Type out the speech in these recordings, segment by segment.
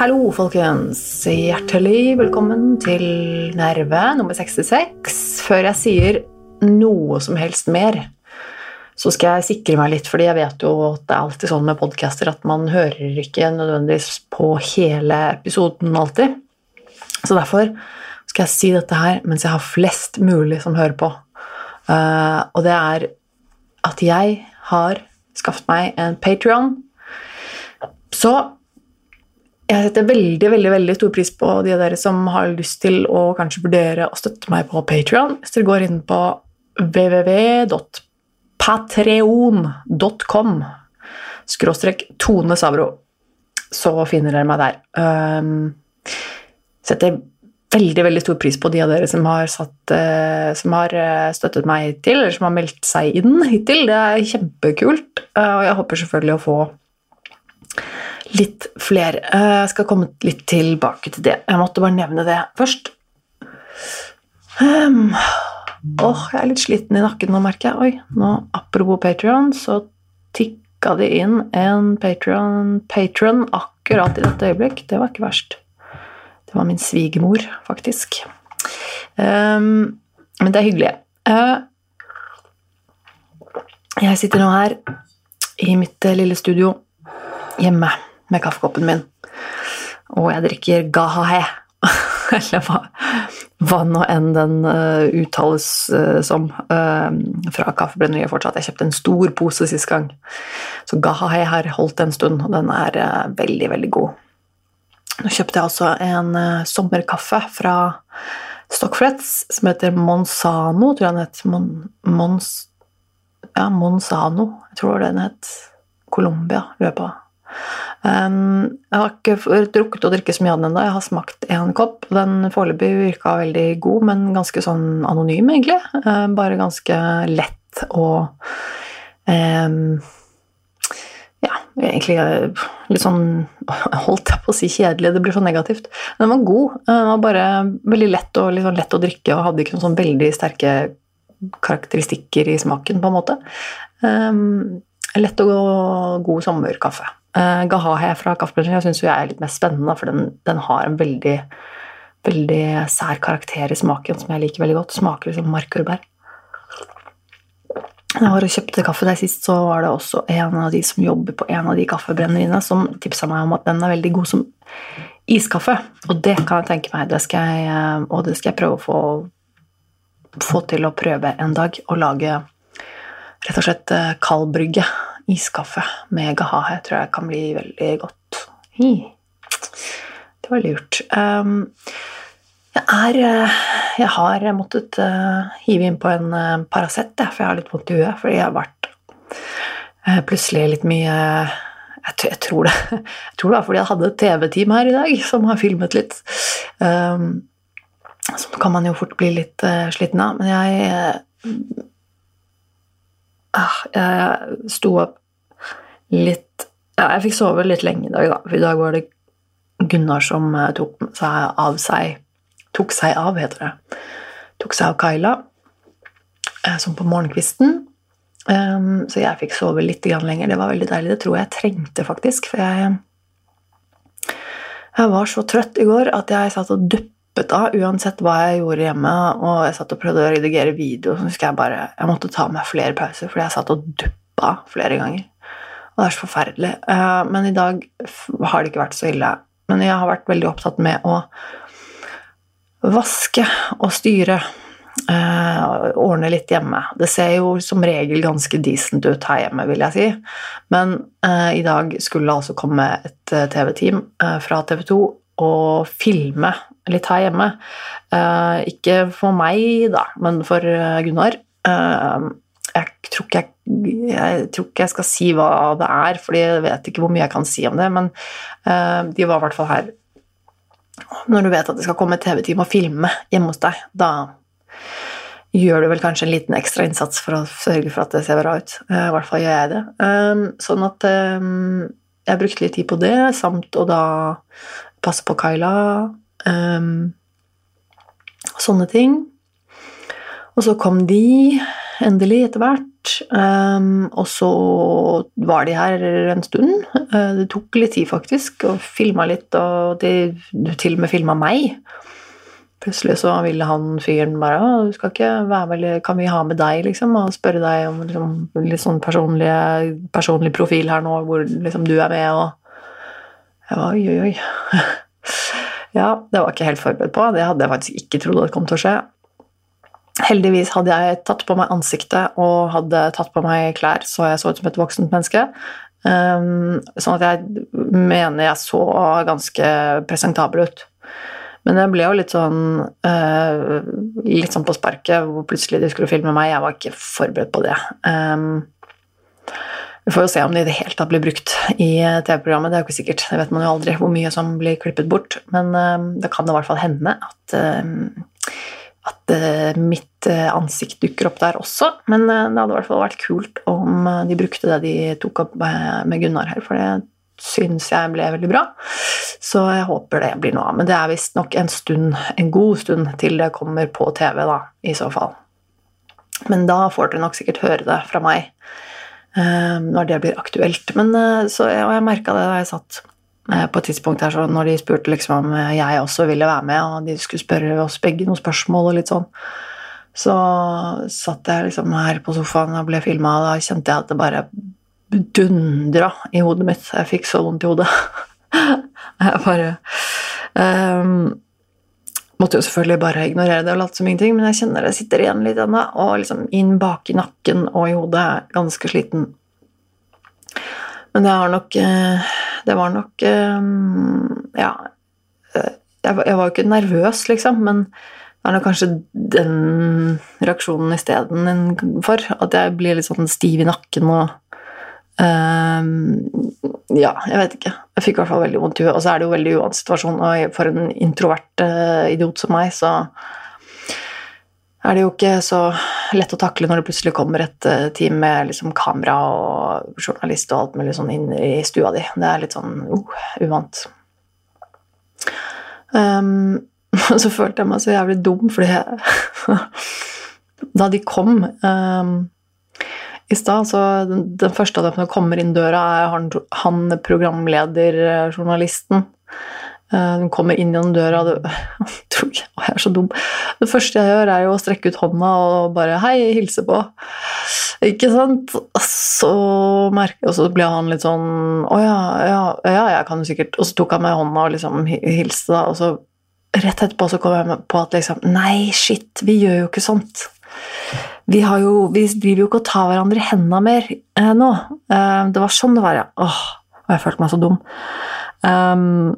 Hallo, folkens. Hjertelig velkommen til Nerve nummer 66. Før jeg sier noe som helst mer, så skal jeg sikre meg litt, fordi jeg vet jo at det er alltid sånn med podcaster at man hører ikke nødvendigvis på hele episoden alltid. Så derfor skal jeg si dette her mens jeg har flest mulig som hører på. Uh, og det er at jeg har skaffet meg en Patrion. Så jeg setter veldig veldig, veldig stor pris på de av dere som har lyst til å kanskje vurdere å støtte meg på Patrion. Hvis dere går inn på www.patreon.com skråstrek Tone Savro, så finner dere meg der. Um, setter veldig veldig stor pris på de av dere som har, satt, uh, som har uh, støttet meg hittil, eller som har meldt seg inn hittil. Det er kjempekult, uh, og jeg håper selvfølgelig å få litt flere. Jeg skal komme litt tilbake til det. Jeg måtte bare nevne det først. Um, åh, jeg er litt sliten i nakken nå, merker jeg. Oi, nå, apropos Patrion, så tikka det inn en Patrion akkurat i dette øyeblikk. Det var ikke verst. Det var min svigermor, faktisk. Um, men det er hyggelig. Uh, jeg sitter nå her i mitt lille studio hjemme med kaffekoppen min. Og jeg drikker Gahahe, eller hva, hva nå enn den uh, uttales uh, som, uh, fra Kaffebrenneriet fortsatt. Jeg kjøpte en stor pose sist gang. Så Gahai har holdt en stund, og den er veldig, veldig god. Nå kjøpte jeg også en sommerkaffe fra Stockfrets som heter Monsano, tror jeg den het. Mon, Mons, ja, Monsano, jeg tror den het. Colombia, jeg på. Um, jeg har ikke drukket å drikke så mye av den ennå. Jeg har smakt én kopp. Den foreløpig virka veldig god, men ganske sånn anonym, egentlig. Uh, bare ganske lett og um, Ja, egentlig litt sånn Holdt jeg på å si kjedelig, det blir så negativt. Men den var god. Den var bare veldig lett, og, sånn lett å drikke og hadde ikke noen sånn veldig sterke karakteristikker i smaken, på en måte. Um, lett og god sommerkaffe. Uh, Gahahe fra Kaffebransjen syns jeg er litt mer spennende, for den, den, har en veldig, veldig sær karakter i smaken som jeg liker veldig godt. Smaker liksom markjordbær. Da jeg var og kjøpte kaffe der sist, så var det også en av de som jobber på en av de kaffebrenneriene, som tipsa meg om at den er veldig god som iskaffe. Og det kan jeg tenke meg, det jeg, eh, og det skal jeg prøve å få, få til å prøve en dag. Å lage rett og slett kald kaldbrygge iskaffe med gahahe tror jeg kan bli veldig godt. Hi. Det var lurt. Um, jeg er Jeg har måttet uh, hive inn på en Paracet, for jeg har litt vondt i huet. Fordi jeg har vært plutselig litt mye jeg, tror det, jeg tror det var fordi jeg hadde et TV-team her i dag som har filmet litt. Um, så kan man jo fort bli litt sliten av. Men jeg Jeg sto opp litt ja, Jeg fikk sove litt lenge i dag, da. For i dag var det Gunnar som eh, tok seg av seg Tok seg av, heter det. Tok seg av Kyla, eh, som på morgenkvisten. Um, så jeg fikk sove litt lenger. Det var veldig deilig. Det tror jeg jeg trengte, faktisk. For jeg, jeg var så trøtt i går at jeg satt og duppet av uansett hva jeg gjorde hjemme. Og jeg satt og prøvde å redigere video, så husker jeg bare Jeg måtte ta meg flere pauser, fordi jeg satt og duppa flere ganger. Og det er så forferdelig. Eh, men i dag har det ikke vært så ille. Men jeg har vært veldig opptatt med å vaske og styre. Uh, ordne litt hjemme. Det ser jo som regel ganske decent ut her hjemme, vil jeg si. Men uh, i dag skulle det altså komme et uh, TV-team fra TV 2 og filme litt her hjemme. ikke for meg, da, men for Gunnar. jeg tror jeg jeg tror ikke jeg skal si hva det er, for jeg vet ikke hvor mye jeg kan si om det, men uh, de var i hvert fall her. Når du vet at det skal komme et TV-team og filme hjemme hos deg, da gjør du vel kanskje en liten ekstra innsats for å sørge for at det ser bra ut. I hvert fall gjør jeg det. Sånn at jeg brukte litt tid på det, samt å da passe på Kyla. Sånne ting. Og så kom de endelig etter hvert. Um, og så var de her en stund. Uh, det tok litt tid, faktisk, og filma litt, og de, til og med filma meg. Plutselig så ville han fyren bare du skal ikke være veldig, 'Kan vi ha med deg?' liksom, og spørre deg om liksom, litt sånn personlig, profil her nå, hvor liksom, du er med, og Jeg var oi, oi, oi. ja, det var jeg ikke helt forberedt på. Det hadde jeg faktisk ikke trodd det kom til å skje. Heldigvis hadde jeg tatt på meg ansiktet og hadde tatt på meg klær, så jeg så ut som et voksent menneske. Um, sånn at jeg mener jeg så ganske presentabel ut. Men jeg ble jo litt sånn uh, litt sånn på sparket, hvor plutselig de skulle filme meg. Jeg var ikke forberedt på det. Um, vi får jo se om det i det hele tatt blir brukt i TV-programmet. Det er jo ikke sikkert. Det vet man jo aldri hvor mye som blir klippet bort. Men um, det kan i hvert fall hende at at uh, mitt ansikt dukker opp der også. Men det hadde i hvert fall vært kult om de brukte det de tok opp med Gunnar her, for det syns jeg ble veldig bra. Så jeg håper det blir noe av. Men det er visstnok en stund, en god stund til det kommer på TV, da, i så fall. Men da får dere nok sikkert høre det fra meg når det blir aktuelt. Men, så, og jeg merka det da jeg satt Eh, på et tidspunkt her, så når de spurte liksom om jeg også ville være med, og de skulle spørre oss begge noen spørsmål og litt sånn, så satt jeg liksom her på sofaen og ble filma, og da kjente jeg at det bare dundra i hodet mitt. Jeg fikk så vondt i hodet. jeg bare um, Måtte jo selvfølgelig bare ignorere det og late som ingenting, men jeg kjenner det sitter igjen litt ennå, og liksom inn bak i nakken og i hodet ganske sliten. Men det har nok uh, det var nok eh, Ja. Eh, jeg var jo ikke nervøs, liksom, men det er nok kanskje den reaksjonen istedenfor. At jeg blir litt sånn stiv i nakken og Ja, jeg vet ikke. Jeg fikk i hvert fall veldig vondt i huet. Og så er det jo veldig uvant situasjon, og for en introvert uh, idiot som meg, så er det jo ikke så lett å takle når det plutselig kommer et eh, team med liksom kamera og journalist og alt mulig sånn inn i stua di. Det er litt sånn uh, uvant. Um, så følte jeg meg så jævlig dum, fordi jeg Da de kom um, i stad, så den, den, første av dem som kommer inn døra, er han, han programlederjournalisten. Hun de kommer inn gjennom døra, og du jeg er så dum. Det første jeg gjør, er jo å strekke ut hånda og bare 'hei, hilse på'. Ikke sant? Så merker Og så ble han litt sånn 'å ja, ja, ja, jeg kan jo sikkert' Og så tok han meg i hånda og liksom hilste, da, og så rett etterpå så kom jeg på at liksom Nei, shit, vi gjør jo ikke sånt. Vi, jo, vi driver jo ikke og tar hverandre i hendene mer eh, nå. Eh, det var sånn det var, ja. Åh, og jeg følte meg så dum. Um,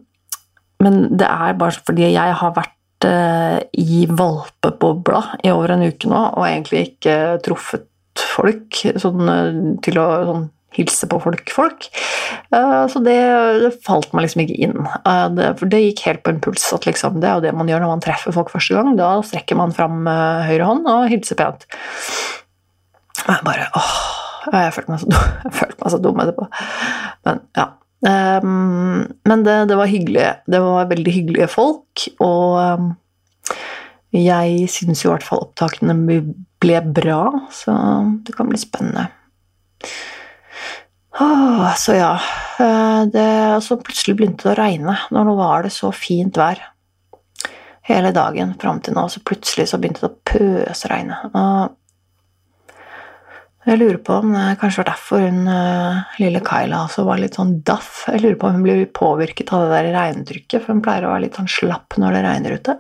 men det er bare fordi jeg har vært eh, i valpebobla i over en uke nå, og egentlig ikke truffet folk sånn, eh, til å sånn, hilse på folk-folk. Uh, så det, det, falt meg liksom ikke inn. Uh, det, for det gikk helt på impuls. at liksom, Det er jo det man gjør når man treffer folk første gang. Da strekker man fram uh, høyre hånd og hilser pent. Og jeg bare åh, jeg følte meg så dum, jeg følte meg så dum etterpå. Men ja, men det, det, var hyggelig. Det var veldig hyggelige folk, og jeg syns i hvert fall opptakene ble bra, så det kan bli spennende. Oh, så ja eh, det, Så plutselig begynte det å regne. Når Nå var det så fint vær hele dagen fram til nå, så plutselig så begynte det å pøsregne. Og jeg lurer på om det kanskje var derfor hun uh, lille Kyla også var litt sånn daff. Jeg lurer på om hun blir påvirket av det der regntrykket, for hun pleier å være litt sånn slapp når det regner ute.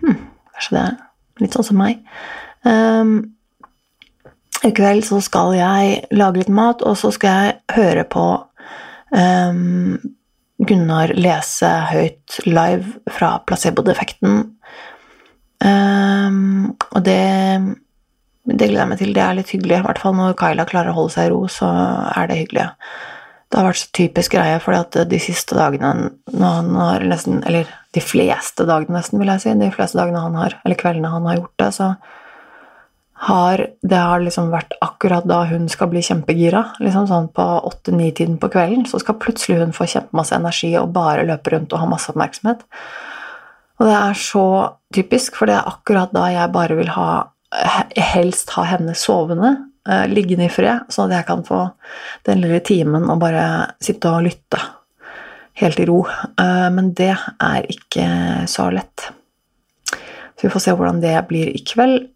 Hm, kanskje det er litt sånn som meg. Um, I kveld så skal jeg lage litt mat, og så skal jeg høre på um, Gunnar lese høyt live fra placebo-defekten. Um, og det det gleder jeg meg til. Det er litt hyggelig. I hvert fall når Kyla klarer å holde seg i ro, så er det hyggelig. Det har vært så typisk greie, fordi de siste dagene når han har nesten Eller de fleste dagene, nesten, vil jeg si. De fleste dagene han har, eller kveldene han har gjort det, så har Det har liksom vært akkurat da hun skal bli kjempegira, liksom sånn på åtte-ni-tiden på kvelden, så skal plutselig hun få kjempemasse energi og bare løpe rundt og ha masse oppmerksomhet. Og det er så typisk, for det er akkurat da jeg bare vil ha helst ha henne sovende, eh, liggende i fred, sånn at jeg kan få den lille timen og bare sitte og lytte helt i ro. Eh, men det er ikke så lett. Så vi får se hvordan det blir i kveld.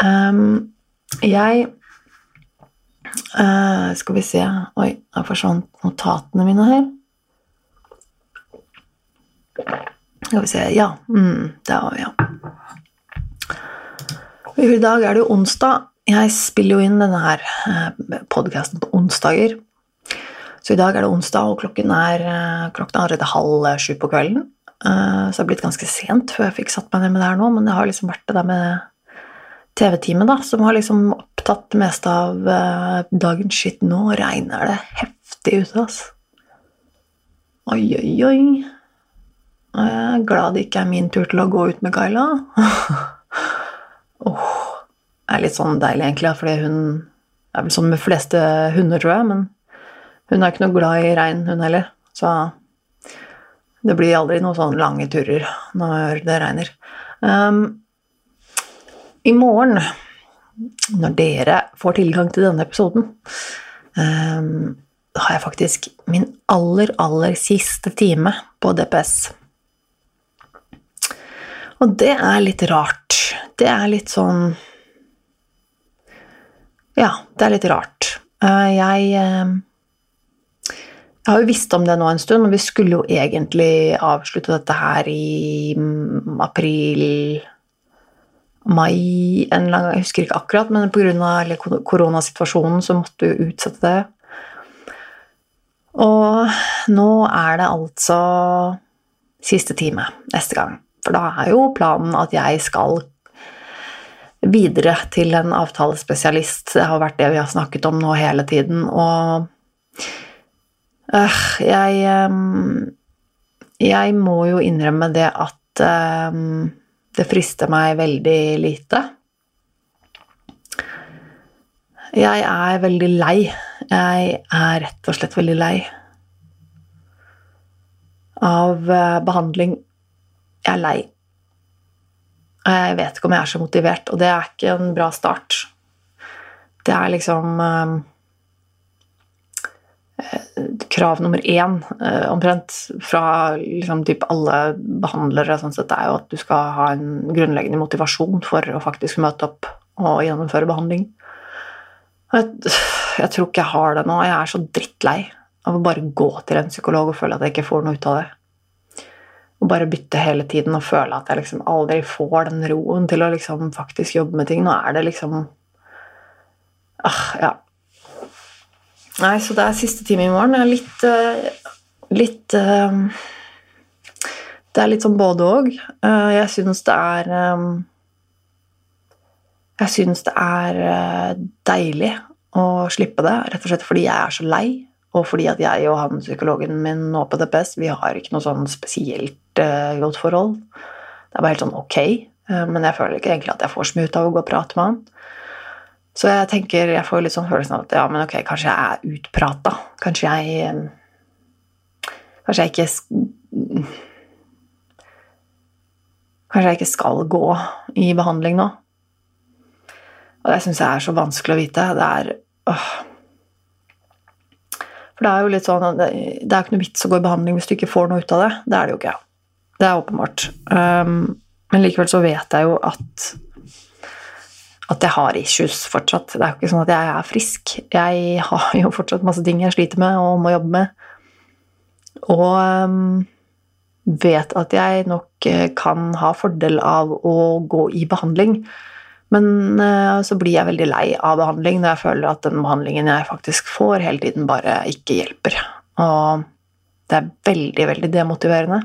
Um, jeg uh, Skal vi se Oi, da forsvant notatene mine her. Skal vi se Ja, mm, det var vi, ja. I dag er det jo onsdag. Jeg spiller jo inn denne her eh, podkasten på onsdager. Så i dag er det onsdag, og klokken er, eh, klokken er allerede halv sju på kvelden. Så det har blitt ganske sent før jeg fikk satt meg ned med det her nå, men det har liksom vært det der med TV-teamet, da, som har liksom opptatt det meste av uh, dagens skitt. Nå regner det heftig ute, altså. Oi, oi, oi. Og jeg er glad det ikke er min tur til å gå ut med Kyla. oh, det er litt sånn deilig, egentlig, fordi hun er vel sånn med fleste hunder, tror jeg, men hun er ikke noe glad i regn, hun heller. Så det blir aldri noen sånne lange turer når det regner. Um, i morgen, når dere får tilgang til denne episoden, um, har jeg faktisk min aller, aller siste time på DPS. Og det er litt rart. Det er litt sånn Ja, det er litt rart. Uh, jeg uh, jeg har jo visst om det nå en stund, og vi skulle jo egentlig avslutte dette her i april mai en eller annen, Jeg husker ikke akkurat, men pga. koronasituasjonen så måtte vi utsette det. Og nå er det altså siste time neste gang. For da er jo planen at jeg skal videre til en avtalespesialist. Det har vært det vi har snakket om nå hele tiden. Og øh, jeg øh, Jeg må jo innrømme det at øh, det frister meg veldig lite. Jeg er veldig lei. Jeg er rett og slett veldig lei av eh, behandling. Jeg er lei. Jeg vet ikke om jeg er så motivert, og det er ikke en bra start. Det er liksom eh, krav nummer én eh, omtrent fra liksom, typ alle behandlere sånn sett, er jo at du skal ha en grunnleggende motivasjon for å faktisk møte opp og gjennomføre behandling. Jeg, jeg tror ikke jeg har det nå. Jeg er så drittlei av å bare gå til en psykolog og føle at jeg ikke får noe ut av det. Og bare bytte hele tiden og føle at jeg liksom aldri får den roen til å liksom faktisk jobbe med ting. Nå er det liksom ah, Ja, Nei, så det er siste time i morgen. Det er litt uh, Litt uh, Det er litt sånn både òg. Uh, jeg syns det er Jeg syns det er deilig å slippe det, rett og slett fordi jeg er så lei. Og fordi at jeg og han psykologen min nå på DPS vi har ikke noe sånn spesielt godt forhold. Det er bare helt sånn ok, men jeg føler ikke egentlig at jeg får så mye ut av å gå og prate med han. Så jeg tenker, jeg får litt sånn følelsen av at ja, men ok, kanskje jeg er utprata. Kanskje jeg Kanskje jeg ikke Kanskje jeg ikke skal gå i behandling nå. Og det syns jeg er så vanskelig å vite. Det er øh. For det er jo litt sånn at det er ikke noe vits å gå i behandling hvis du ikke får noe ut av det. Det er det jo ikke. Det er åpenbart. Um, men likevel så vet jeg jo at at jeg har issues fortsatt. Det er jo ikke sånn at jeg er frisk. Jeg har jo fortsatt masse ting jeg sliter med og må jobbe med. Og um, vet at jeg nok eh, kan ha fordel av å gå i behandling. Men uh, så blir jeg veldig lei av behandling når jeg føler at den behandlingen jeg faktisk får, hele tiden bare ikke hjelper. Og det er veldig, veldig demotiverende.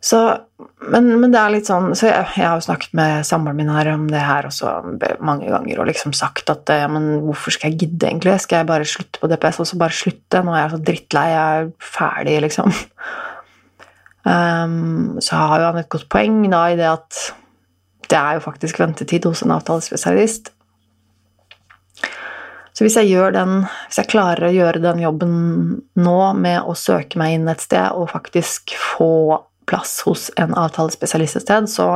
Så, men, men, det er litt sånn så jeg, jeg har jo snakket med samboeren min her om det her også mange ganger og liksom sagt at ja, men hvorfor skal jeg gidde, egentlig? Skal jeg bare slutte på DPS og så bare slutte? Nå er jeg så drittlei, jeg er ferdig, liksom. Um, så har jo han et godt poeng da i det at Det er jo faktisk ventetid hos en avtalespesialist. Så hvis jeg, gjør den, hvis jeg klarer å gjøre den jobben nå med å søke meg inn et sted og faktisk få plass hos en avtalespesialist et sted, så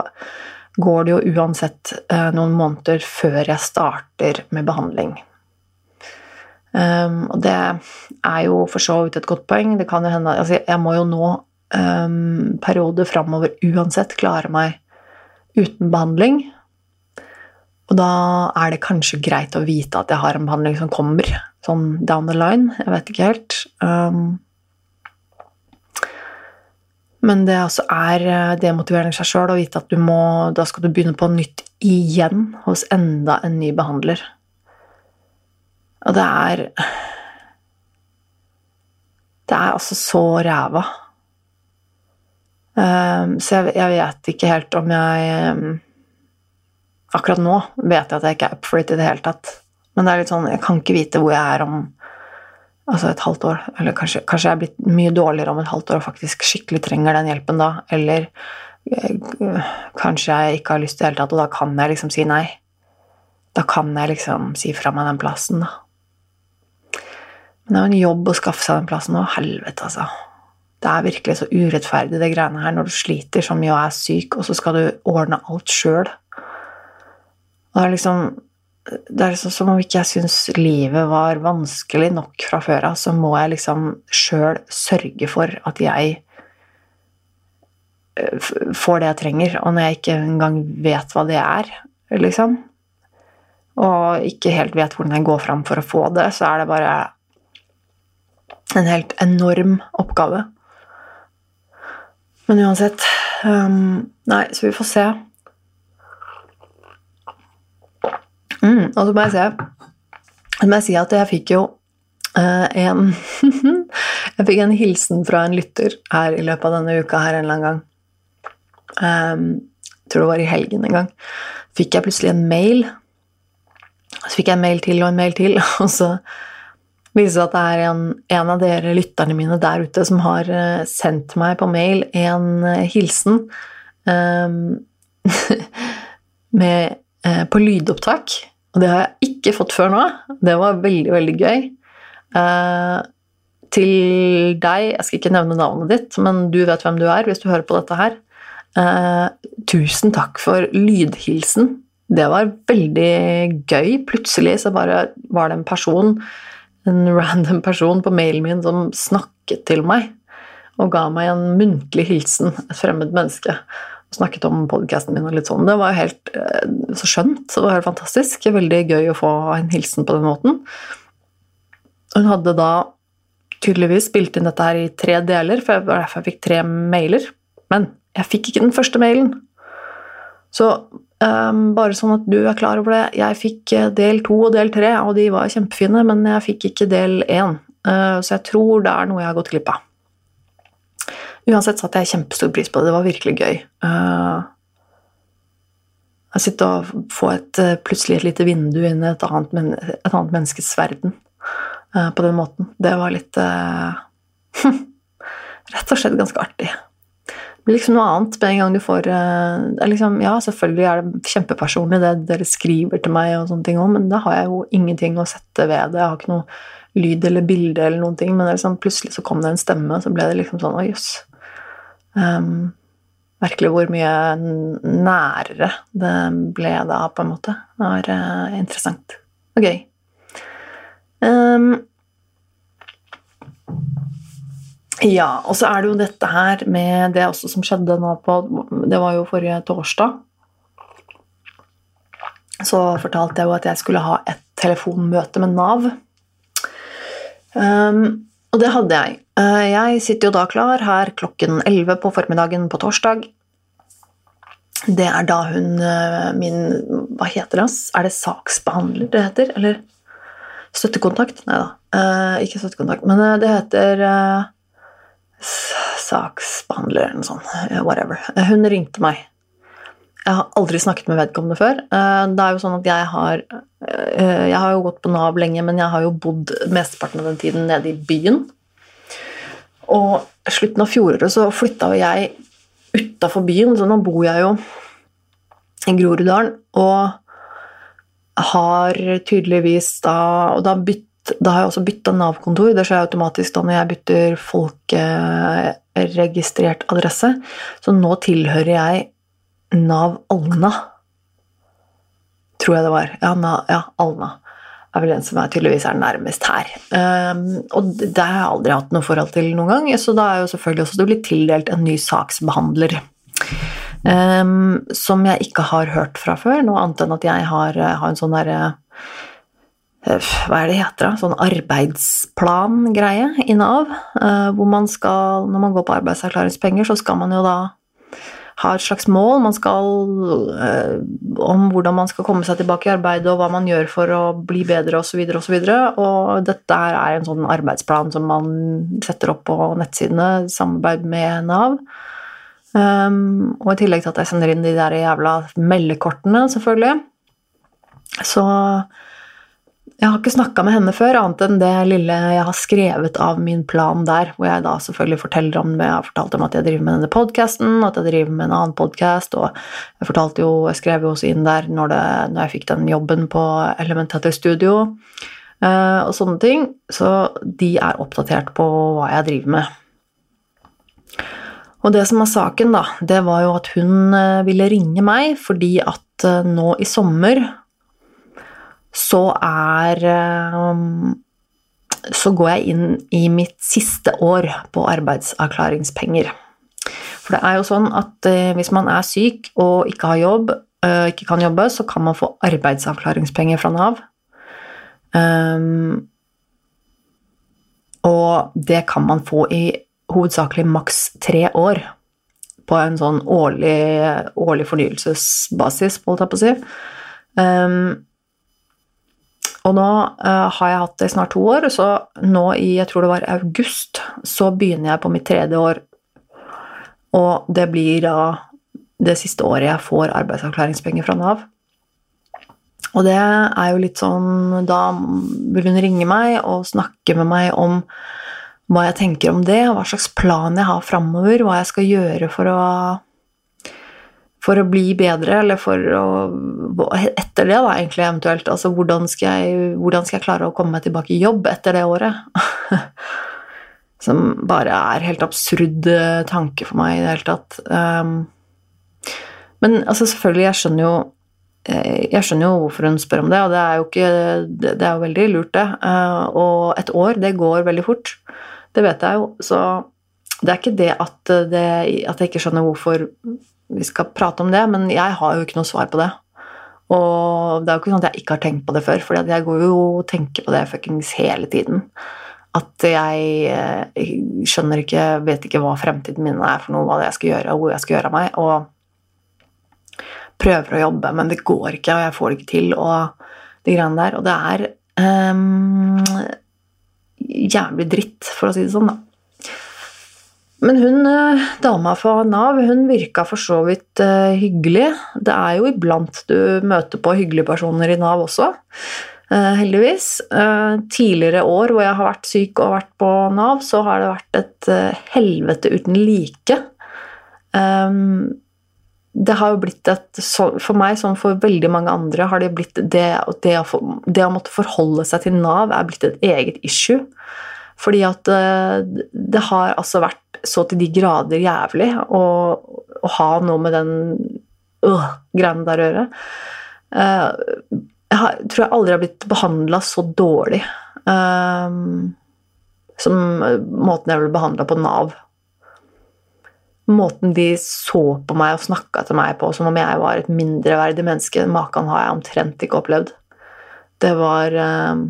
går det jo uansett eh, noen måneder før jeg starter med behandling. Um, og det er jo for så vidt et godt poeng. Det kan jo hende altså Jeg må jo nå um, perioder framover uansett klare meg uten behandling. Og da er det kanskje greit å vite at jeg har en behandling som kommer sånn down the line. Jeg vet ikke helt. Um, men det også er demotiverende i seg sjøl å vite at du må, da skal du begynne på nytt igjen hos enda en ny behandler. Og det er Det er altså så ræva. Um, så jeg, jeg, vet ikke helt om jeg um, Akkurat nå vet jeg at jeg ikke er up for it i det hele tatt. Men det er litt sånn, jeg kan ikke vite hvor jeg er om altså et halvt år. Eller kanskje, kanskje jeg er blitt mye dårligere om et halvt år og faktisk skikkelig trenger den hjelpen da. Eller øh, kanskje jeg ikke har lyst til det hele tatt, og da kan jeg liksom si nei. Da kan jeg liksom si fra meg den plassen, da. Men det er jo en jobb å skaffe seg den plassen, og helvete, altså. Det er virkelig så urettferdig, det greiene her, når du sliter så mye og er syk, og så skal du ordne alt sjøl. Og det er liksom det er liksom som om ikke jeg syns livet var vanskelig nok fra før av, så må jeg liksom sjøl sørge for at jeg eh, får det jeg trenger, og når jeg ikke engang vet hva det er, liksom, og ikke helt vet hvordan jeg går fram for å få det, så er det bare en helt enorm oppgave. Men uansett um, Nei, så vi får se. Mm, og så må jeg, se, må jeg si at jeg fikk jo uh, en Jeg fikk en hilsen fra en lytter her i løpet av denne uka her en eller annen gang. Um, jeg tror det var i helgen en gang. Fikk jeg plutselig en mail. Så fikk jeg en mail til og en mail til, og så viser det at det er en, en, av dere lytterne mine der ute som har uh, sendt meg på mail en uh, hilsen um, med, på lydopptak og det har jeg ikke fått før nå. Det var veldig, veldig gøy. Eh, til deg Jeg skal ikke nevne navnet ditt, men du vet hvem du er hvis du hører på dette her. Eh, tusen takk for lydhilsen. Det var veldig gøy. Plutselig så bare var det en person, en random person på mailen min som snakket til meg og ga meg en muntlig hilsen, et fremmed menneske snakket om podkasten min og litt sånn. Det var jo helt eh, så skjønt. Var helt fantastisk. Veldig gøy å få en hilsen på den måten. Hun hadde da tydeligvis spilt inn dette her i tre deler, for det var derfor jeg fikk tre mailer. Men jeg fikk ikke den første mailen. Så um, bare sånn at du er klar over det. Jeg fikk eh, del to og del tre, og de var kjempefine, men jeg fikk ikke del én. Uh, så jeg tror det er noe jeg har gått glipp av. Uansett satte jeg kjempestor pris på det. Det var virkelig gøy. Uh, å sitte og få et, eh, plutselig et lite vindu inn i et annet, et annet menneskes verden uh, på den måten. Det var litt Rett og slett ganske artig. Det blir liksom noe annet med en gang du får liksom, Ja, selvfølgelig er det kjempepersonlig det dere skriver til meg, og sånne ting også, men da har jeg jo ingenting å sette ved det. Jeg har ikke noe lyd eller bilde eller noen ting, men liksom, plutselig så kom det en stemme, og så ble det liksom sånn Å, jøss. Um, virkelig hvor mye nærere det ble da, på en måte. Det var uh, interessant og gøy. Um, ja, og så er det jo dette her med det også som skjedde nå på Det var jo forrige torsdag. Så fortalte jeg jo at jeg skulle ha et telefonmøte med Nav. Um, og det hadde jeg. Eh, jeg sitter jo da klar her klokken 11 på formiddagen på torsdag. Det er da hun eh, min Hva heter det? Er det saksbehandler det heter? Eller støttekontakt? Nei da, eh, ikke støttekontakt. Men det heter saksbehandler eller noe sånt. Whatever. Hun ringte meg. Jeg har aldri snakket med vedkommende før. Det er jo sånn at jeg har Jeg har jo gått på Nav lenge, men jeg har jo bodd mesteparten av den tiden nede i byen. Og slutten av fjoråret så flytta jeg utafor byen, så nå bor jeg jo i Groruddalen. Og har tydeligvis da Og da, bytt, da har jeg også bytta Nav-kontor. Det skjer automatisk da når jeg bytter folkeregistrert adresse. Så nå tilhører jeg Nav Alna. Tror jeg det var. Ja, ja Alna er vel den som er tydeligvis er nærmest her. Um, og det har jeg aldri hatt noe forhold til noen gang, så da er jo selvfølgelig også det blitt tildelt en ny saksbehandler. Um, som jeg ikke har hørt fra før, noe annet enn at jeg har, har en sånn derre uh, hva er det heter, da? Sånn arbeidsplan-greie i Nav. Uh, hvor man skal, når man går på arbeidsavklaringspenger, så skal man jo da ha et slags mål. Man skal øh, om hvordan man skal komme seg tilbake i arbeidet, og hva man gjør for å bli bedre, osv.. Og, så videre, og dette er en sånn arbeidsplan som man setter opp på nettsidene samarbeid med Nav. Um, og i tillegg til at jeg sender inn de der jævla meldekortene, selvfølgelig. Så jeg har ikke snakka med henne før, annet enn det lille jeg har skrevet av min plan der, hvor jeg da selvfølgelig forteller om Jeg har fortalt om at jeg driver med denne podkasten, at jeg driver med en annen podkast, og jeg fortalte jo, jeg skrev jo også inn der når, det, når jeg fikk den jobben på Elementator Studio, uh, og sånne ting. Så de er oppdatert på hva jeg driver med. Og det som var saken, da, det var jo at hun eh, ville ringe meg fordi at eh, nå i sommer så er um, Så går jeg inn i mitt siste år på arbeidsavklaringspenger. For det er jo sånn at uh, hvis man er syk og ikke har jobb, uh, ikke kan jobbe, så kan man få arbeidsavklaringspenger fra Nav. Um, og det kan man få i hovedsakelig maks tre år. På en sånn årlig, årlig fornyelsesbasis, holdt jeg på å si. Um, og nå uh, har jeg hatt det i snart to år, så nå i jeg tror det var august, så begynner jeg på mitt tredje år. Og det blir da det siste året jeg får arbeidsavklaringspenger fra Nav. Og det er jo litt sånn Da vil hun ringe meg og snakke med meg om hva jeg tenker om det, hva slags plan jeg har framover, hva jeg skal gjøre for å for å bli bedre, eller for å Etter det, da, egentlig, eventuelt. Altså, hvordan skal, jeg, hvordan skal jeg klare å komme meg tilbake i jobb etter det året? Som bare er helt absurd eh, tanke for meg i det hele tatt. Um, men altså, selvfølgelig, jeg skjønner jo eh, jeg skjønner jo hvorfor hun spør om det, og det er jo, ikke, det er jo veldig lurt, det. Eh, og et år, det går veldig fort. Det vet jeg jo. Så det er ikke det at, det, at jeg ikke skjønner hvorfor vi skal prate om det, men jeg har jo ikke noe svar på det. Og det er jo ikke sånn at jeg ikke har tenkt på det før, for jeg går jo og tenker på det fuckings hele tiden. At jeg eh, skjønner ikke, vet ikke hva fremtiden min er for noe, hva jeg skal gjøre, og hvor jeg skal gjøre av meg. Og prøver å jobbe, men det går ikke, og jeg får det ikke til, og de greiene der. Og det er um, jævlig dritt, for å si det sånn, da. Men hun eh, dama fra Nav hun virka for så vidt uh, hyggelig. Det er jo iblant du møter på hyggelige personer i Nav også, uh, heldigvis. Tidligere år hvor jeg har vært syk og vært på Nav, så har det vært et helvete uten like. Um, det har jo blitt et For meg, som for veldig mange andre, har det blitt det, det, å, det å måtte forholde seg til Nav er blitt et eget issue. Fordi at det har altså vært så til de grader jævlig å, å ha noe med den øh, greiene der å gjøre. Uh, jeg har, tror jeg aldri har blitt behandla så dårlig uh, som måten jeg ble behandla på Nav. Måten de så på meg og snakka til meg på som om jeg var et mindreverdig menneske, maken har jeg omtrent ikke opplevd. Det var uh,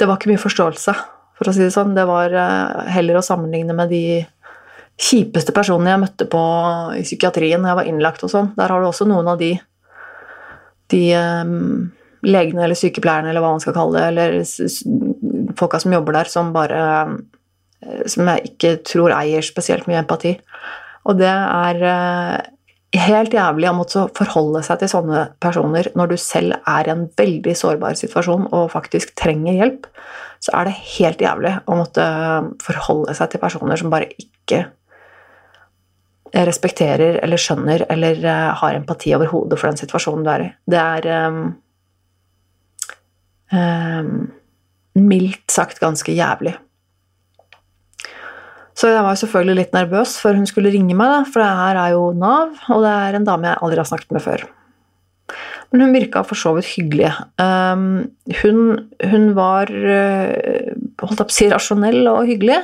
Det var ikke mye forståelse for å si det sånn. Det var eh, heller å sammenligne med de kjipeste personene jeg møtte på i psykiatrien når jeg var innlagt og sånn. Der har du også noen av de, de um, legene eller sykepleierne eller hva man skal kalle det, eller folka som jobber der, som bare eh, Som jeg ikke tror eier spesielt mye empati. Og det er helt jævlig å måtte forholde seg til sånne personer når du selv er i en veldig sårbar situasjon og faktisk trenger hjelp så er det helt jævlig å måtte forholde seg til personer som bare ikke respekterer eller skjønner eller uh, har empati overhodet for den situasjonen du er i. Det er um, um, mildt sagt ganske jævlig. Så jeg var selvfølgelig litt nervøs før hun skulle ringe meg, for det her er jo Nav, og det er en dame jeg aldri har snakket med før. Men hun virka for så vidt hyggelig. Um, hun, hun, var uh, holdt opp si rasjonell og hyggelig.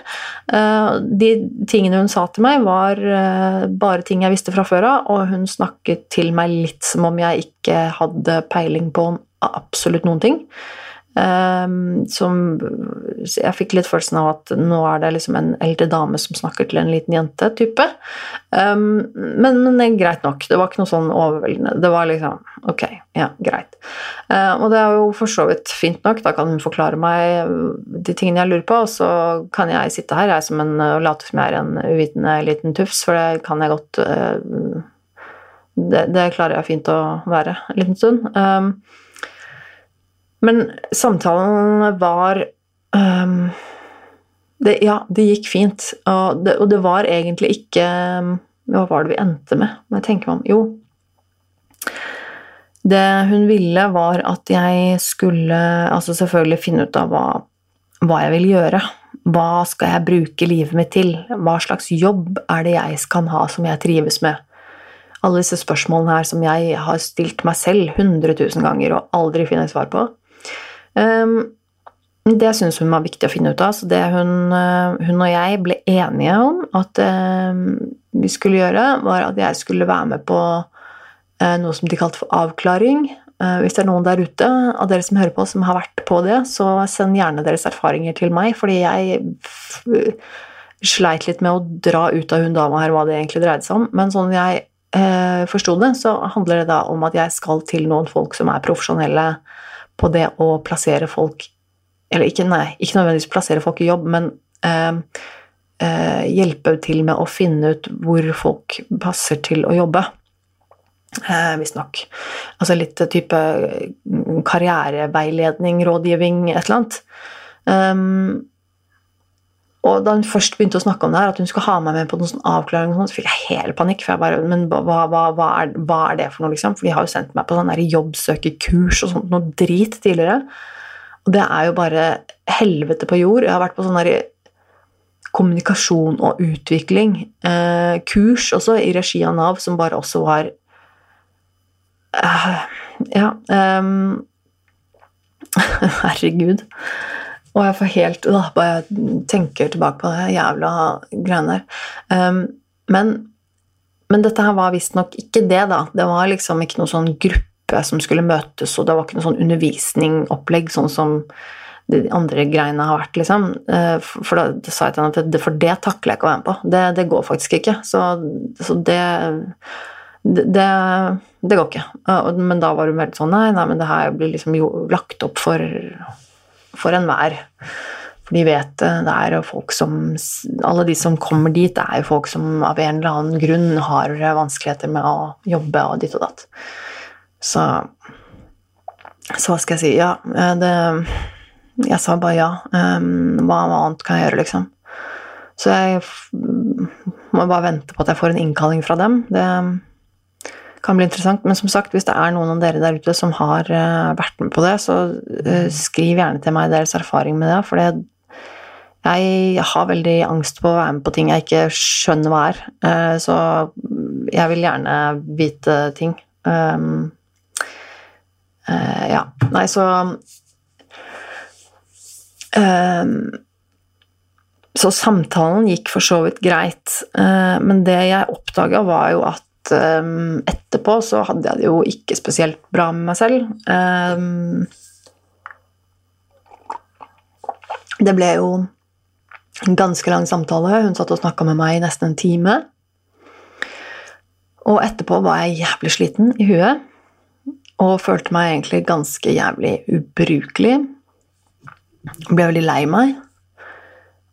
Uh, de tingene hun sa til meg, var uh, bare ting jeg visste fra før av, og hun snakket til meg litt som om jeg ikke hadde peiling på absolutt noen ting. Um, som Jeg fikk litt følelsen av at nå er det liksom en eldre dame som snakker til en liten jente, type. Um, men, men, greit nok. Det var ikke noe sånn overveldende. Det var liksom Ok, ja, greit. Uh, og det er jo for så vidt fint nok. Da kan hun forklare meg de tingene jeg lurer på, og så kan jeg sitte her jeg som en, og late som jeg er en uvitende liten tufs, for det kan jeg godt uh, det, det, klarer jeg fint å være en liten stund. Um, men samtalen var um, det, Ja, det gikk fint. Og det, og det, var egentlig ikke Hva var det vi endte med? Må jeg tenke meg om Jo. Det hun ville, var at jeg skulle altså selvfølgelig finne ut av hva, hva jeg vil gjøre. Hva skal jeg bruke livet mitt til? Hva slags jobb er det jeg kan ha som jeg trives med? Alle disse spørsmålene her som jeg har stilt meg selv 100 000 ganger og aldri finner svar på. Ehm, det syns hun var viktig å finne ut av, så det hun, eh, hun og jeg ble enige om at ehm, vi skulle gjøre, var at jeg skulle være med på eh, noe som de kalte for avklaring. Eh, hvis det er noen der ute av dere som hører på, som har vært på det, så send gjerne deres erfaringer til meg, fordi jeg sleit litt med å dra ut av hun dama her hva det egentlig dreide seg om. Men sånn jeg eh, forsto det, så handler det da om at jeg skal til noen folk som er profesjonelle på det å plassere folk Eller ikke, nei, ikke nødvendigvis plassere folk i jobb, men eh, eh, hjelpe til med å finne ut hvor folk passer til å jobbe. Eh, Visstnok. Altså litt type karriereveiledning, rådgivning, et eller annet. Um, og da hun først begynte å snakke om det her, at hun skulle ha meg med på noen sånn avklaring, så fikk jeg helt panikk. for jeg bare, Men hva, hva, hva, er, hva, er, det for noe, liksom? For de har jo sendt meg på sånn jobbsøkerkurs og sånt, noe drit tidligere. Og det er jo bare helvete på jord. Jeg har vært på sånn kommunikasjon og utvikling. Eh, kurs også, i regi av Nav, som bare også var eh, Ja Eh, Herregud. Og jeg får helt øh, Bare tenker tilbake på det jævla greiene der. Um, men, men, dette her var visstnok ikke det, da. Det var liksom ikke noen sånn gruppe som skulle møtes, og det var ikke noe sånn undervisningopplegg sånn som de andre greiene har vært, liksom. Uh, for da sa jeg til henne at for det takler jeg ikke å være med på. Det, det går faktisk ikke. Så, så det, det, det går ikke. Men da var hun veldig sånn Nei, nei, men det her blir liksom lagt opp for for enhver. For de vet det. Er folk som Alle de som kommer dit, det er jo folk som av en eller annen grunn har vanskeligheter med å jobbe og ditt og datt. Så Så hva skal jeg si? Ja, det Jeg sa bare ja. Hva annet kan jeg gjøre, liksom? Så jeg må bare vente på at jeg får en innkalling fra dem. Det kan bli interessant. Men som sagt, hvis det er noen av dere der ute som har uh, vært med på det, så uh, skriv gjerne til meg deres erfaring med det. For det, jeg har veldig angst på å være med på ting jeg ikke skjønner hva er. Uh, så jeg vil gjerne vite ting. Um, ja. Nei, så um, så samtalen gikk for så vidt greit, men det jeg oppdaga, var jo at um, etterpå så hadde jeg det jo ikke spesielt bra med meg selv. Um, det ble jo en ganske lang samtale. Hun satt og snakka med meg i nesten en time. Og etterpå var jeg jævlig sliten i huet og følte meg egentlig ganske jævlig ubrukelig. Ble veldig lei meg.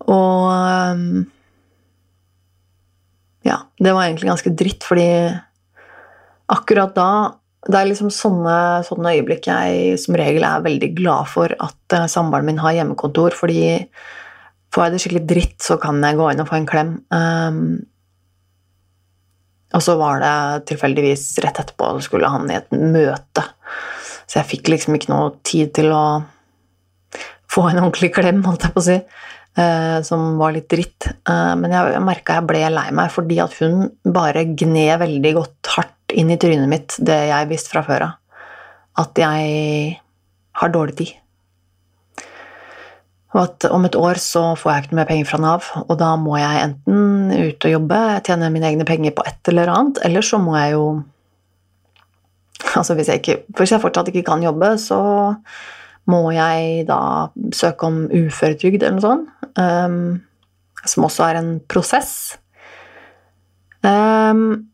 Og um, det var egentlig ganske dritt, fordi akkurat da Det er liksom sånne, sånne øyeblikk jeg som regel er veldig glad for at uh, samboeren min har hjemmekontor, fordi får jeg det skikkelig dritt, så kan jeg gå inn og få en klem. Um, Og så var det tilfeldigvis rett etterpå så skulle han i et møte. Så jeg fikk liksom ikke noe tid til å få en ordentlig klem, holdt jeg på å si. Eh, som var litt dritt. Eh, men jeg, merka jeg ble lei meg fordi at hun bare gned veldig godt hardt inn i trynet mitt det jeg visste fra før av. At jeg har dårlig tid. Og at om et år så får jeg ikke noe mer penger fra Nav, og da må jeg enten ut og jobbe, tjene mine egne penger på et eller annet, eller så må jeg jo Altså hvis jeg, ikke, hvis jeg fortsatt ikke kan jobbe, så må jeg da søke om uføretrygd eller noe sånt, um, som også er en prosess. Um,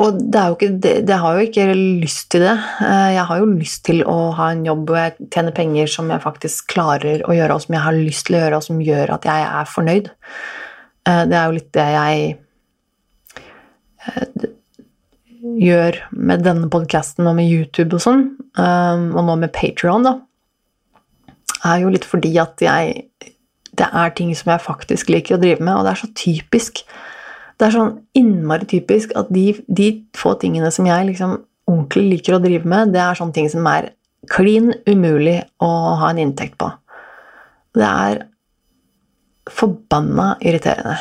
og det, ikke, det, det, har jo ikke lyst til det. Eh, jeg har jo lyst til å ha en jobb hvor jeg tjener penger som jeg faktisk klarer å gjøre, og som jeg har lyst til å gjøre, og som gjør at jeg er fornøyd. Eh, det er jo litt det jeg eh, gjør med denne podkasten og med YouTube og sånn, og nå med Patrion, da, er jo litt fordi at jeg Det er ting som jeg faktisk liker å drive med, og det er så typisk det er sånn innmari typisk at de, de få tingene som jeg liksom ordentlig liker å drive med, det er sånne ting som er klin umulig å ha en inntekt på. Det er forbanna irriterende.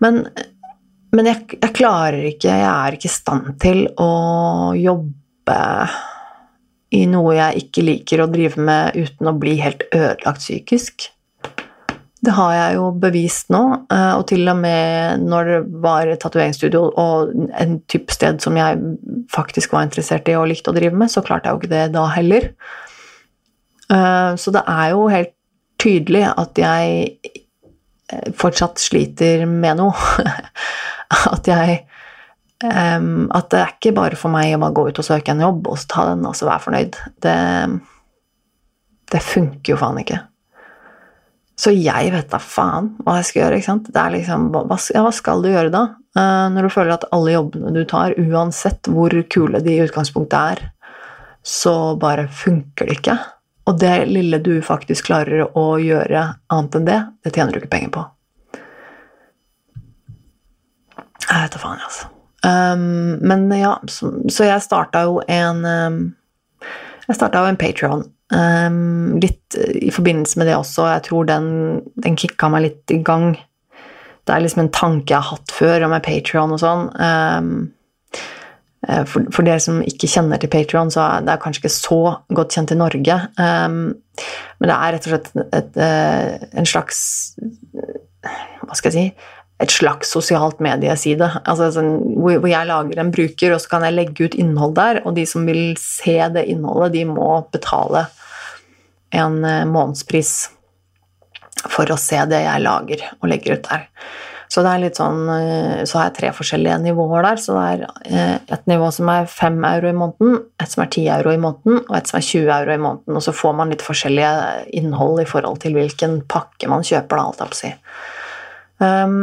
Men, men jeg, jeg, klarer ikke Jeg er ikke i stand til å jobbe i noe jeg ikke liker å drive med uten å bli helt ødelagt psykisk. Det har jeg jo bevist nå, eh, og til og med når det var tatoveringsstudio og en type sted som jeg faktisk var interessert i og likte å drive med, så klarte jeg jo ikke det da heller. Eh, så det er jo helt tydelig at jeg fortsatt sliter med noe. At jeg At det er ikke bare for meg å bare gå ut og søke en jobb og ta den og så være fornøyd. Det, det funker jo faen ikke. Så jeg vet da faen hva jeg skal gjøre. ikke sant? Liksom, hva, ja, hva skal du gjøre da? Uh, når du føler at alle jobbene du tar, uansett hvor kule de i utgangspunktet er, så bare funker det ikke. Og det lille du faktisk klarer å gjøre annet enn det, det tjener du ikke penger på. Jeg vet da faen, altså. Um, men ja, så, så jeg starta jo en um, Jeg starta jo en Patrion. Um, litt i forbindelse med det også, jeg tror den, den kicka meg litt i gang. Det er liksom en tanke jeg har hatt før med Patrion og sånn. Um, for, for, dere som ikke kjenner til Patrion, så er det kanskje ikke så godt kjent i Norge. Um, men det er rett og slett et, et, eh, en slags Hva skal jeg si et slags sosialt medieside. Altså, sånn, hvor, hvor, jeg lager en bruker, og så kan jeg legge ut innhold der. Og de som vil se det innholdet, de må betale en månedspris for å se det jeg lager og legger ut der. Så det er litt sånn, uh, så har jeg tre forskjellige nivåer der. Så det er uh, et nivå som er 5 euro i måneden, et som er 10 euro i måneden, og et som er 20 euro i måneden. Og så får man litt forskjellige innhold i forhold til hvilken pakke man kjøper, da, alt jeg si. Um,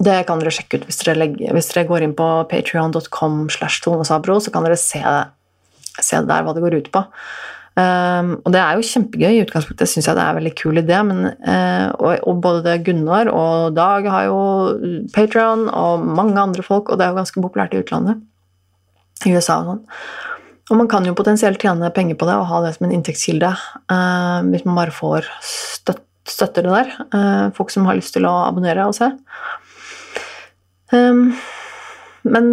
det kan dere sjekke ut hvis dere, legger, hvis dere går inn på patrion.com. slash tonesabro, Så kan dere se, se der hva det går ut på. Um, og det er jo kjempegøy. I utgangspunktet syns jeg det er en veldig kul idé. Men, uh, og, og, både Gunnar og Dag har jo Patron, og mange andre folk, og det er jo ganske populært i utlandet. I USA og sånn. Og man kan jo potensielt tjene penger på det og ha det som en inntektskilde uh, hvis man bare får støtt, støtter det der. Uh, folk som har lyst til å abonnere og se. Um, men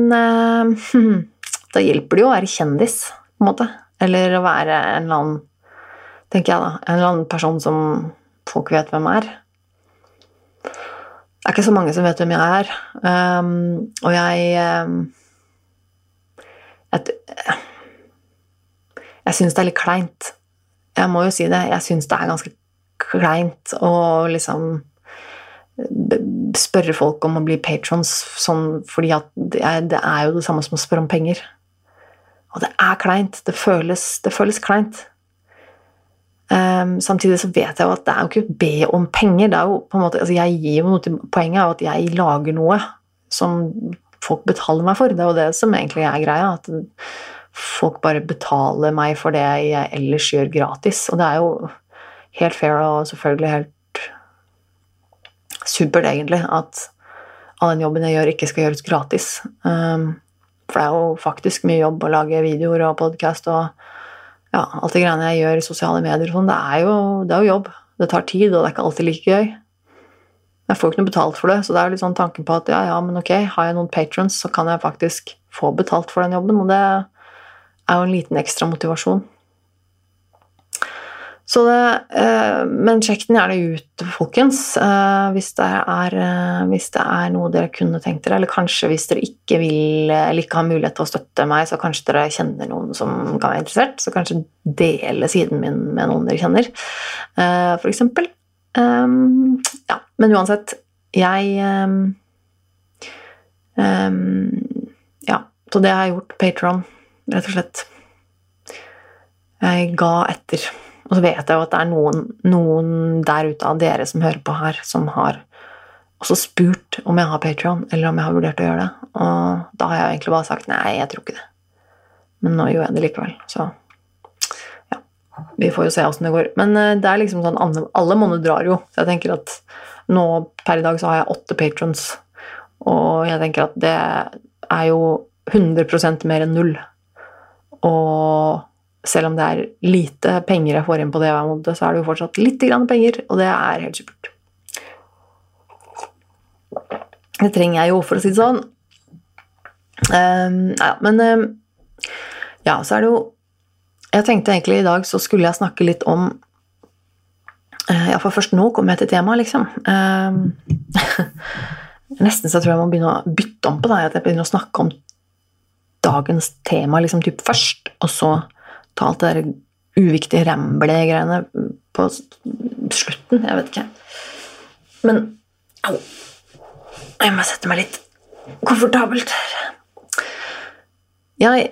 da hjelper det jo å være kjendis, på en måte. Eller å være en eller annen tenker jeg da, en eller annen person som folk vet hvem er. Det er ikke så mange som vet hvem jeg er. Um, og jeg um, et, jeg syns det er litt kleint. Jeg må jo si det. Jeg syns det er ganske kleint å liksom spørre folk om å bli patrons sånn fordi at det er, det er, jo det samme som å spørre om penger. Og det er kleint. Det føles, det føles kleint. Um, samtidig så vet jeg jo at det er jo ikke å be om penger. det er jo på en måte, altså jeg gir jo noe til Poenget er jo at jeg lager noe som folk betaler meg for. Det er jo det som egentlig er greia. At folk bare betaler meg for det jeg ellers gjør gratis. Og det er jo helt fair og selvfølgelig helt supert, egentlig, at all den jobben jeg gjør, ikke skal gjøres gratis. Um, for det er jo faktisk mye jobb å lage videoer og podkast og ja, alt det greiene jeg gjør i sosiale medier sånn. Det, jo, det er jo jobb. Det tar tid, og det er ikke alltid like gøy. Jeg får jo ikke noe betalt for det, så det er litt sånn tanken på at ja, ja, men ok, har jeg noen patrons, så kan jeg faktisk få betalt for den jobben, og det er jo en liten ekstra motivasjon. Det, eh, men sjekk den gjerne ut, folkens, eh, hvis det, er, eh, hvis det er noe dere kunne tenkt dere. Eller kanskje hvis dere ikke vil eller ikke har mulighet til å støtte meg, så kanskje dere kjenner noen som kan være interessert. Så kanskje dele siden min med noen dere kjenner, for eksempel. Ja, men uansett, jeg Ja, så det har jeg gjort. Patron, rett og slett. Jeg ga etter. Og så vet jeg jo at det er noen, noen, der ute av dere som hører på her, som har også spurt om jeg har Patron, eller om jeg har vurdert å gjøre det. Og da har jeg egentlig bare sagt nei, jeg tror ikke det. Men nå gjør jeg det likevel, så ja. Vi får jo se åssen det går. Men eh, det er liksom sånn alle måneder drar jo. Så jeg tenker at nå per i dag så har jeg åtte patrons, og jeg tenker at det er jo 100% mer enn null. Og selv om det er lite penger jeg får inn på det hver måned, så er det jo fortsatt litt penger, og det er helt supert. Det trenger jeg jo, for å si det sånn. Um, ja, men um, Ja, så er det jo Jeg tenkte egentlig i dag så skulle jeg snakke litt om uh, Ja, for først nå kommer jeg til temaet, liksom. Um, nesten så tror jeg jeg må begynne å bytte om på det, at jeg begynner å snakke om dagens tema liksom typ først, og så ta alt det der uviktige ramble-greiene på slutten. Jeg vet ikke. Men au. Jeg må sette meg litt komfortabelt jeg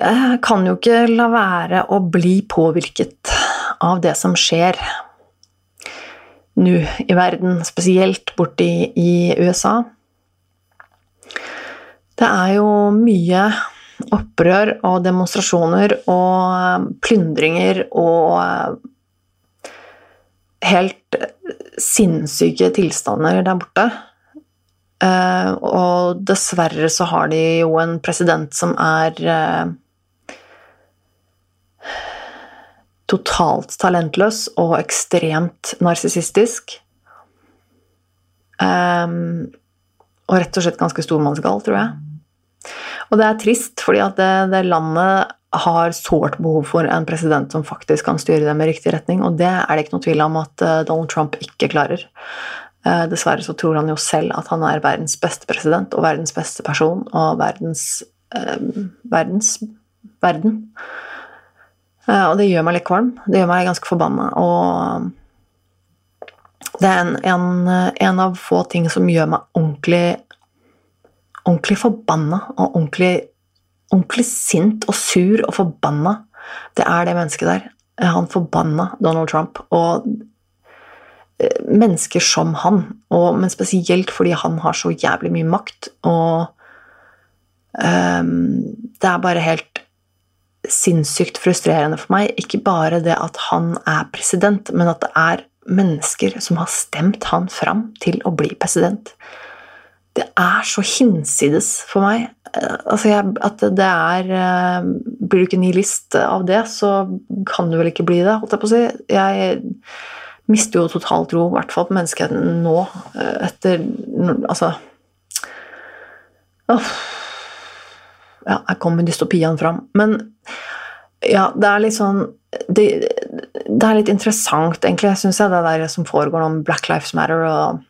kan jo ikke la være å bli påvirket av det som skjer nå i verden, spesielt borti i USA. Det er jo mye opprør og demonstrasjoner og eh, plyndringer og eh, helt sinnssyke tilstander der borte. Eh, og dessverre så har de jo en president som er totalt talentløs og ekstremt narsissistisk. og rett og slett ganske stormannsgal, tror jeg. Og det er trist, fordi at det, det landet har sårt behov for en president som faktisk kan styre dem i riktig retning, og det er det ikke noe tvil om at eh, Donald Trump ikke klarer. Eh, dessverre så tror han jo selv at han er verdens beste president og verdens beste person og verdens eh, verdens verden. Eh, og det gjør meg litt kvalm. Det gjør meg ganske forbanna. Og det er en, en, en av få ting som gjør meg ordentlig ordentlig forbanna og ordentlig, ordentlig sint og sur og forbanna. Det er det mennesket der. Han forbanna Donald Trump. Og eh, mennesker som han, og, men spesielt fordi han har så jævlig mye makt. Og um, det er bare helt sinnssykt frustrerende for meg. Ikke bare det at han er president, men at det er mennesker som har stemt han fram til å bli president det er så hinsides for meg. Eh, altså jeg, at det er eh, Blir du ikke nihilist av det, så kan du vel ikke bli det, holdt jeg på å si. Jeg mister jo totalt tro, i hvert fall på menneskeheten nå, eh, etter Altså oh, Ja, her kommer dystopien fram. Men ja, det er litt sånn Det, det er litt interessant, egentlig, syns jeg, det der som foregår om Black Lives Matter og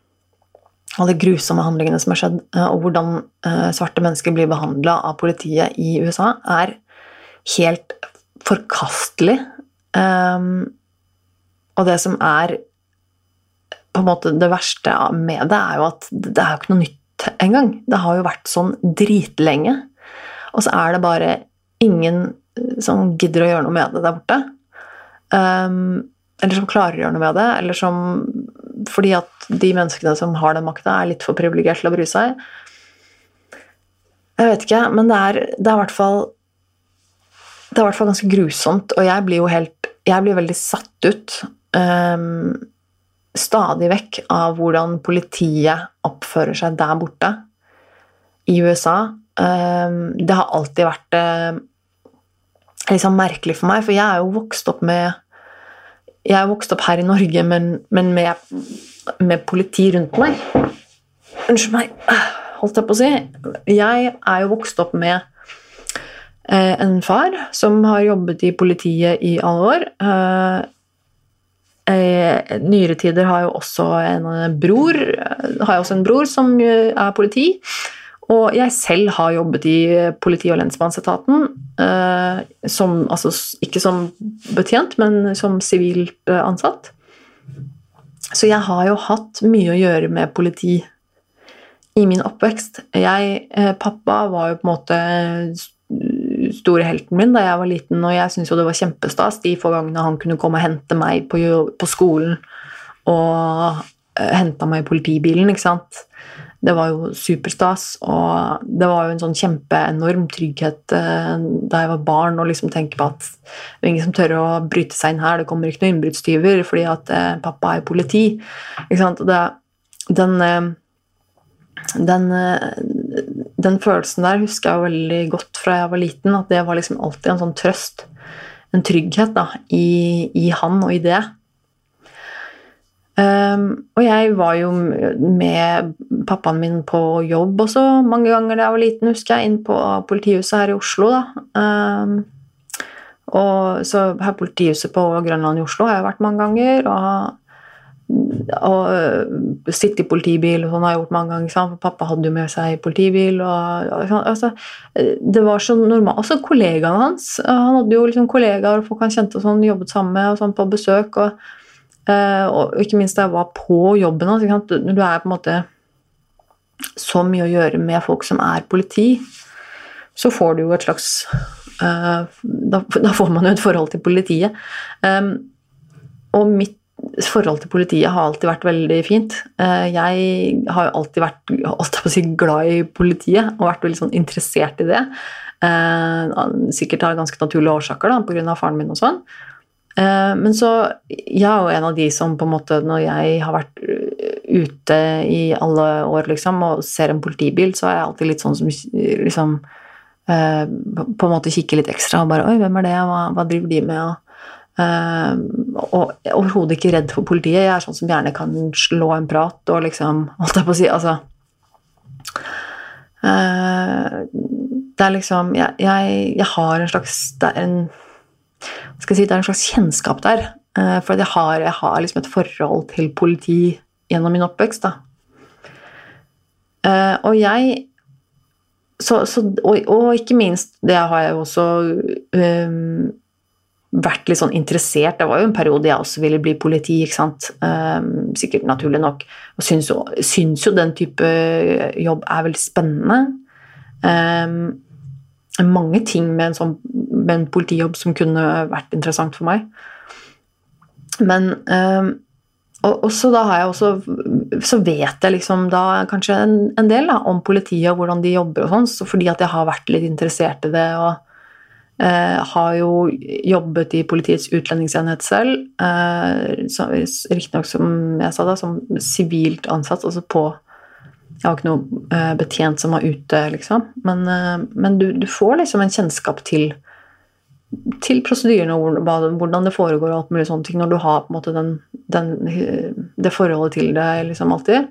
alle grusomme handlingene som har skjedd, eh, og hvordan eh, svarte mennesker blir behandla av politiet i USA, er helt forkastelig. Um, og det som er på en måte det verste med det, er jo at det er jo ikke noe nytt engang. Det har jo vært sånn dritlenge. Og så er det bare ingen eh, som gidder å gjøre noe med det der borte. Um, eller som klarer å gjøre noe med det, eller som fordi at de menneskene som har den makta, er litt for privilegert til å bry seg. Jeg vet ikke, men det er, det er hvert fall Det er i hvert fall ganske grusomt, og jeg blir jo helt Jeg blir veldig satt ut. Um, stadig vekk av hvordan politiet oppfører seg der borte i USA. Det har alltid vært liksom merkelig for meg, for jeg er jo vokst opp med Jeg er vokst opp her i Norge, men, men med, med, politi rundt meg. Unnskyld meg, holdt jeg på å si. Jeg er jo vokst opp med eh, en far som har jobbet i politiet i alle år. Eh, eh nyere tider har jo også en bror har jeg også en bror som er politi. Og jeg selv har jobbet i politi- og lensmannsetaten. Eh, som, altså, ikke som betjent, men som sivilt eh, ansatt. Så jeg har jo hatt mye å gjøre med politi i min oppvekst. Jeg, eh, pappa var jo på en måte store helten min da jeg var liten, og jeg syntes jo det var kjempestas de få gangene han kunne komme og hente meg på, på skolen og henta meg i politibilen, ikke sant. Det var jo superstas, og det var jo en sånn kjempeenorm trygghet eh, da jeg var barn, å liksom tenke på at det er ingen som tør å bryte seg inn her, det kommer ikke noen innbruddstyver fordi at eh, pappa er politi. Ikke sant? Det, den, eh, den, den følelsen der husker jeg veldig godt fra jeg var liten, at det var liksom alltid en sånn trøst, en trygghet, da, i, i han og i det. Um, og jeg var jo med pappaen min på jobb også mange ganger da jeg var liten, husker jeg, inn på politihuset her i Oslo. da. Um, og så her politihuset på Grønland i Oslo har jeg vært mange ganger. og og uh, sitte i politibil og sånn har jeg gjort mange ganger. For pappa hadde jo med seg politibil. Og, altså, det var så normalt. Også kollegaene hans. Han hadde jo liksom kollegaer og folk han kjente og sånn, jobbet sammen med og sånn på besøk. og og ikke minst da jeg var på jobben hans. Når du er på en måte så mye å gjøre med folk som er politi, så får du jo et slags uh, da, da, får man jo et forhold til politiet. Um, og mitt forhold til politiet har alltid vært veldig fint. Uh, jeg har alltid vært alltid si, glad i politiet og vært veldig sånn interessert i det. sikkert av ganske naturlige årsaker, da, pga. faren min og sånn. Eh, men så Jeg er jo en av de som på en måte, når jeg har vært eh, ute i alle år liksom, og ser en politibil, så er jeg alltid litt sånn som liksom eh, På en måte kikker litt ekstra og bare Oi, hvem er det? Hva, hva driver de med? Og, og overhodet ikke redd for politiet. Jeg er sånn som gjerne kan slå en prat og liksom Holdt jeg på å si Altså Det er liksom Jeg, jeg, jeg har en slags Det er en skal jeg si, Det er en slags kjennskap der. Eh, for jeg har, jeg har liksom et forhold til politi gjennom min oppvekst. Da. Eh, og jeg så, så, og, og, ikke minst, det har jeg jo også um, vært litt sånn interessert Det var jo en periode jeg også ville bli politi, ikke sant. Um, sikkert naturlig nok. Og syns syns jo, den type jobb er veldig spennende. Um, mange ting med en, sånn, med en politijobb som kunne vært interessant for meg. Men øh, og så da har jeg også Så vet jeg liksom da kanskje en, en del da, om politiet og hvordan de jobber og sånn, så fordi at jeg har vært litt interessert i det og øh, har jo jobbet i Politiets utlendingsenhet selv. Øh, Riktignok, som jeg sa da, som sivilt ansatt, altså på jeg har ikke noe uh, betjent som var ute, liksom. Men, uh, men du, du, får liksom en kjennskap til, til prosedyrene og hvordan det foregår og alt mulig sånne ting, når du har på en måte den, den, det forholdet til det liksom alltid.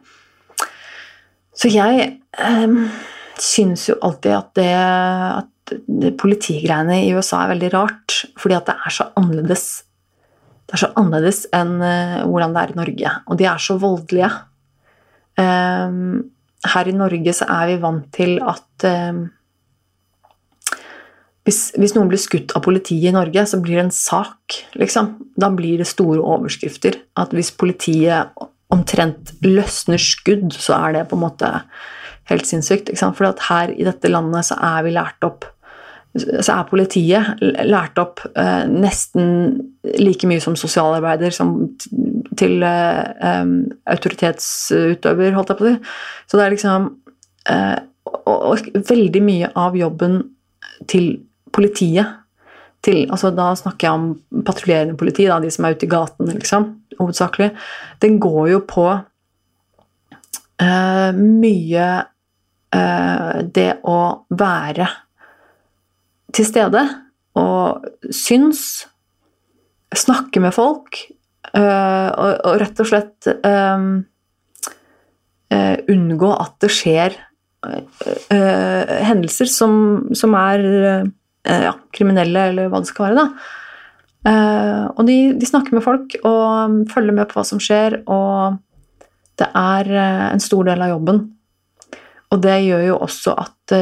Så jeg um, syns jo alltid at det at politigreiene i USA er veldig rart, fordi at det er så annerledes. Det er så annerledes enn uh, hvordan det er i Norge. Og de er så voldelige. Um, her i Norge så er vi vant til at eh, hvis, hvis, noen blir skutt av politiet i Norge, så blir det en sak, liksom. Da blir det store overskrifter. At hvis politiet omtrent løsner skudd, så er det på en måte helt sinnssykt. For her i dette landet så er vi lært opp så er politiet lært opp eh, nesten like mye som sosialarbeider som til eh, autoritetsutøver, holdt jeg på å si. Så det er liksom eh, og, og, veldig mye av jobben til politiet til, altså Da snakker jeg om patruljerende politi, da, de som er ute i gatene, liksom. hovedsakelig, den går jo på uh, mye uh, det å være til stede og syns, snakke med folk, uh, og, og, rett og slett unngå at det skjer hendelser som, som er ja, kriminelle, eller hva det skal være. da. Uh, og de, de, snakker med folk og følger med på hva som skjer, og det er uh, en stor del av jobben. Og det gjør jo også at,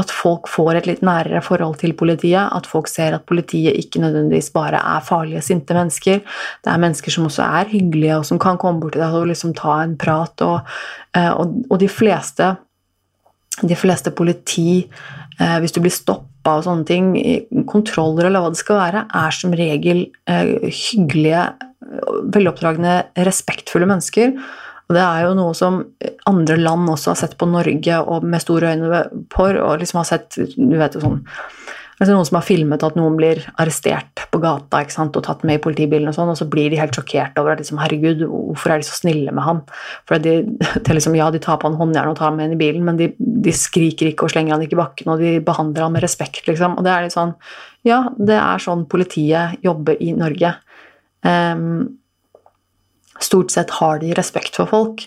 at folk får et litt nærere forhold til politiet. At folk ser at politiet ikke nødvendigvis bare er farlige, sinte mennesker. Det er mennesker som også er hyggelige, og som kan komme bort til deg og liksom ta en prat. Og, og, og de fleste de fleste politi, hvis du blir stoppet gruppa og sånne ting, kontroller eller hva det skal være, er som regel eh, hyggelige, veloppdragne, respektfulle mennesker. Og det er jo noe som andre land også har sett på Norge og med store øyne på, og liksom har sett du vet jo sånn altså noen som har filmet at noen blir arrestert på gata og tatt med i politibilen, og sånn, og så blir de helt sjokkert over at liksom, herregud, hvorfor er de så snille med han? For de, liksom, ja, de tar på han håndjern og tar ham med inn i bilen, men de, de, skriker ikke og slenger han ikke i bakken, og de behandler han med respekt, liksom. Og det er litt sånn Ja, det er sånn politiet jobber i Norge. Um, stort sett har de respekt for folk.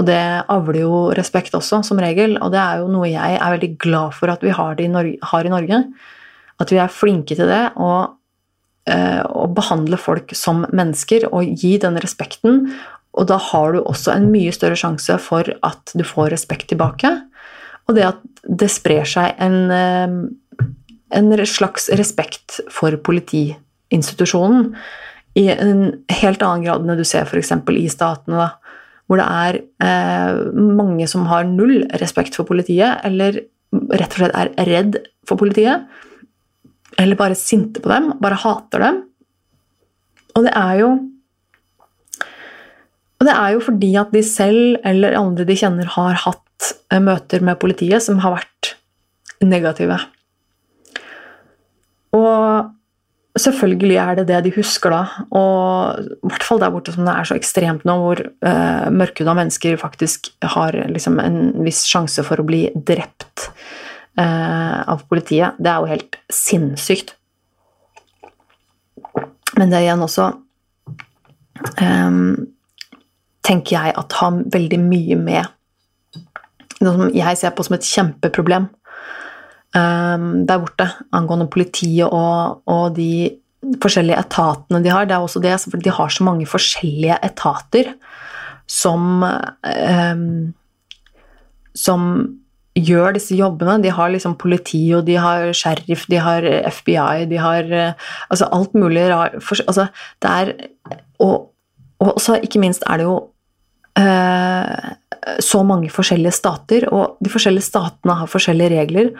Og det avler jo respekt også, som regel. Og det er jo noe jeg er veldig glad for at vi har, i Norge, har i Norge. At vi er flinke til det, og eh, å behandle folk som mennesker og gi den respekten. Og da har du også en mye større sjanse for at du får respekt tilbake. Og det at det sprer seg en, eh, en slags respekt for politiinstitusjonen i en helt annen grad enn du ser f.eks. i statene, da, hvor det er eh, mange som har null respekt for politiet, eller rett og slett er redd for politiet eller bare sinte på dem, bare hater dem. Og det er jo Og det er jo fordi at de selv eller andre de kjenner, har hatt eh, møter med politiet som har vært negative. Og selvfølgelig er det det de husker da, og i hvert fall der borte som det er så ekstremt nå, hvor uh, mørkhuda mennesker faktisk har liksom, en viss sjanse for å bli drept av politiet. Det er jo helt sinnssykt. Men det igjen også um, tenker jeg at har veldig mye med noe som jeg ser på som et kjempeproblem um, der borte angående politiet og, og, de forskjellige etatene de har. Det er også det, for de har så mange forskjellige etater som um, som gjør disse jobbene. De har liksom politi, og de har sheriff, de har FBI, de har eh, altså alt mulig rart altså, det er Og, og så ikke minst er det jo eh, så mange forskjellige stater, og de forskjellige statene har forskjellige regler.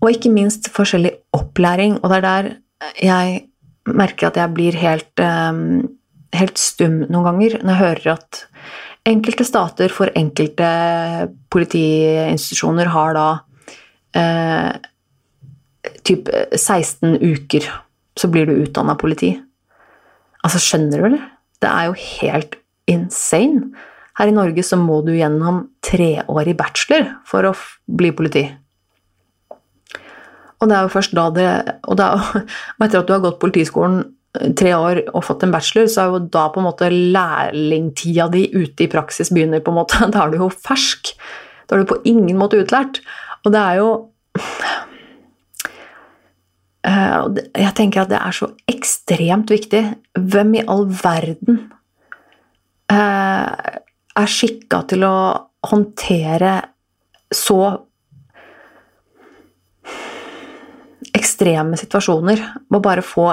Og ikke minst forskjellig opplæring, og det er der jeg merker at jeg blir helt, eh, helt stum noen ganger når jeg hører at Enkelte stater for enkelte politiinstitusjoner har da eh, typ 16 uker, så blir du utdanna politi. Altså, skjønner du, eller? Det er jo helt insane. Her i Norge så må du gjennom treårig bachelor for å bli politi. Og det er jo først da det Og, er, og etter at du har gått politiskolen tre år og fått en bachelor, så er jo da på en måte lærlingtida di ute i praksis begynner. på en måte. Da er du jo fersk. Da er du på ingen måte utlært. Og det er jo eh, Jeg tenker at det er så ekstremt viktig. Hvem i all verden eh, er skikka til å håndtere så ekstreme situasjoner? Må bare få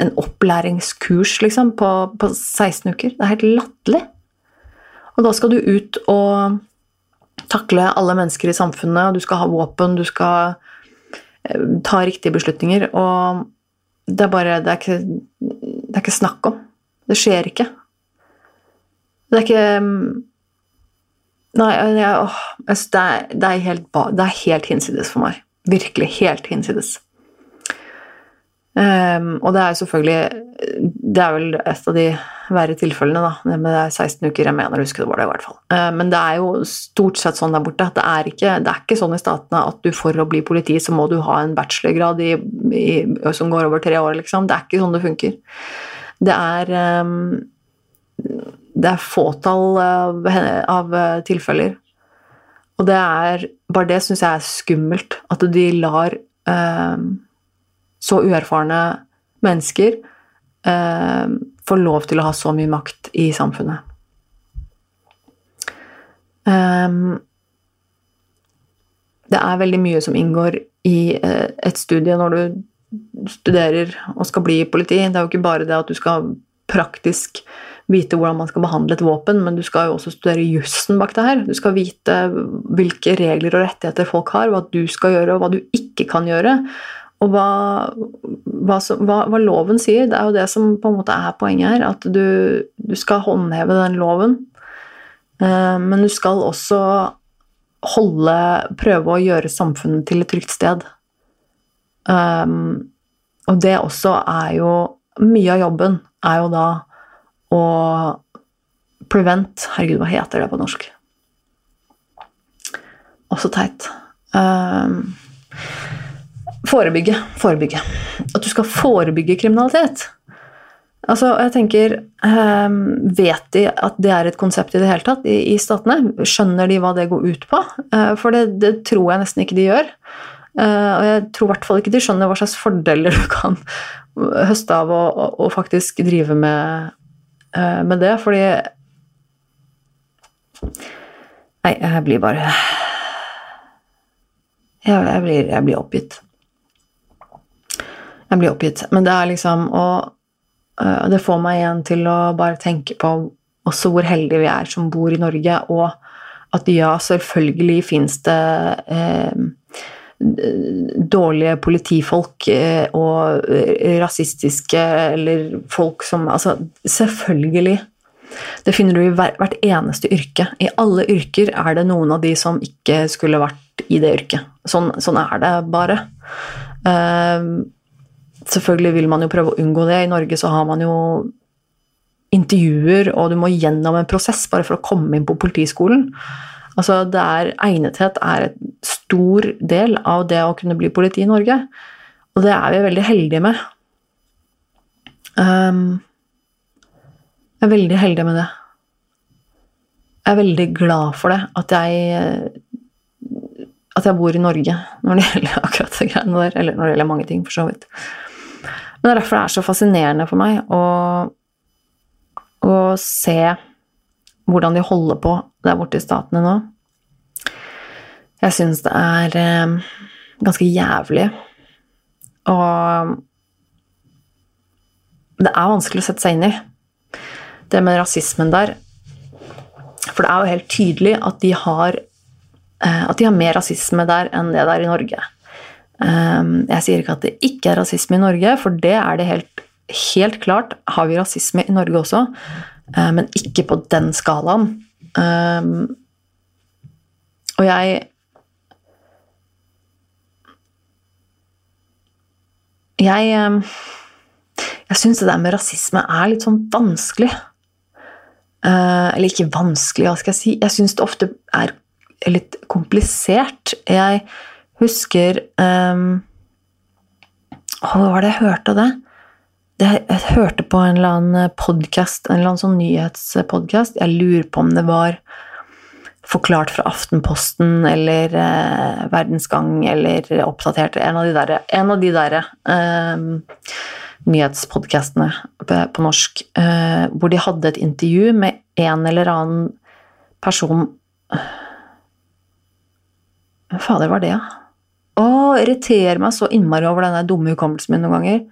en opplæringskurs liksom, på, på 16 uker. Det er helt latterlig. Og da skal du ut og takle alle mennesker i samfunnet, og du skal ha våpen, du skal eh, ta riktige beslutninger, og det er bare Det er ikke, det er ikke snakk om. Det skjer ikke. Det er ikke Nei, jeg, åh, det, er, det, er helt, det er helt hinsides for meg. Virkelig helt hinsides. Um, og det er selvfølgelig Det er vel et av de verre tilfellene, da. Det med 16 uker. Jeg mener å huske det var det, i hvert fall. Uh, men det er jo stort sett sånn der borte. Det er ikke, det er ikke sånn i statene at du for å bli politi, så må du ha en bachelorgrad i, i, som går over tre år, liksom. Det er ikke sånn det funker. Det er um, Det er fåtall av, av tilfeller. Og det er Bare det syns jeg er skummelt. At de lar um, så uerfarne mennesker eh, får lov til å ha så mye makt i samfunnet. Um, det er veldig mye som inngår i eh, et studie når du studerer og skal bli politi. Det er jo ikke bare det at du skal praktisk vite hvordan man skal behandle et våpen, men du skal jo også studere jussen bak det her. Du skal vite hvilke regler og rettigheter folk har, hva du skal gjøre, og hva du ikke kan gjøre. Og hva, hva, hva, hva, loven sier, det er jo det som på en måte er poenget her. At du, du skal håndheve den loven. Eh, men du skal også holde Prøve å gjøre samfunnet til et trygt sted. Um, og det også er jo Mye av jobben er jo da å prevent Herregud, hva heter det på norsk? Også teit. Um, Forebygge. Forebygge. At du skal forebygge kriminalitet. Altså, jeg tenker um, Vet de at det er et konsept i det hele tatt i, statene? Skjønner de hva det går ut på? Uh, for det, det, tror jeg nesten ikke de gjør. Uh, og jeg tror i hvert fall ikke de skjønner hva slags fordeler du kan høste av å, å, å faktisk drive med, uh, med det, fordi Nei, jeg blir bare jeg, jeg, blir, jeg blir oppgitt. Jeg blir oppgitt. Men det er liksom Og uh, det får meg igjen til å bare tenke på også hvor heldige vi er som bor i Norge, og at ja, selvfølgelig fins det eh, dårlige politifolk eh, og rasistiske eller folk som Altså, selvfølgelig. Det finner du i hvert eneste yrke. I alle yrker er det noen av de som ikke skulle vært i det yrket. Sånn, sånn er det bare. Uh, Selvfølgelig vil man jo prøve å unngå det. I Norge så har man jo intervjuer, og du må gjennom en prosess bare for å komme inn på politiskolen. Altså, det er, egnethet er et stor del av det å kunne bli politi i Norge. Og det er vi veldig heldige med. Um, jeg er veldig heldig med det. Jeg er veldig glad for det, at jeg at jeg bor i Norge når det gjelder akkurat de greiene der. Eller når det gjelder mange ting, for så vidt. Men det er derfor det er så fascinerende for meg å, å se hvordan de holder på der borte i statene nå. Jeg syns det er eh, ganske jævlig. Og det er vanskelig å sette seg inn i. Det med rasismen der. For det er jo helt tydelig at de har, eh, at de har mer rasisme der enn det der i Norge. Ehm, jeg sier ikke at det ikke er rasisme i Norge, for det er det helt, helt klart. Har vi rasisme i Norge også, eh, men ikke på den skalaen. Ehm, og jeg Jeg, ehm, jeg syns det der med rasisme er litt sånn vanskelig. Eller ikke vanskelig, hva skal jeg si. Jeg syns det ofte er litt komplisert. Jeg husker um, Hva var det jeg hørte av det? Jeg hørte på en eller annen podkast, en eller annen sånn nyhetspodkast. Jeg lurer på om det var forklart fra Aftenposten eller eh, Verdensgang eller Oppdatert En av de der, en av de der eh, nyhetspodkastene på, på, norsk eh, hvor de hadde et intervju med en eller annen person Hva fader var det, da? Ja? Å, irriterer meg så innmari over den dumme hukommelsen min noen ganger.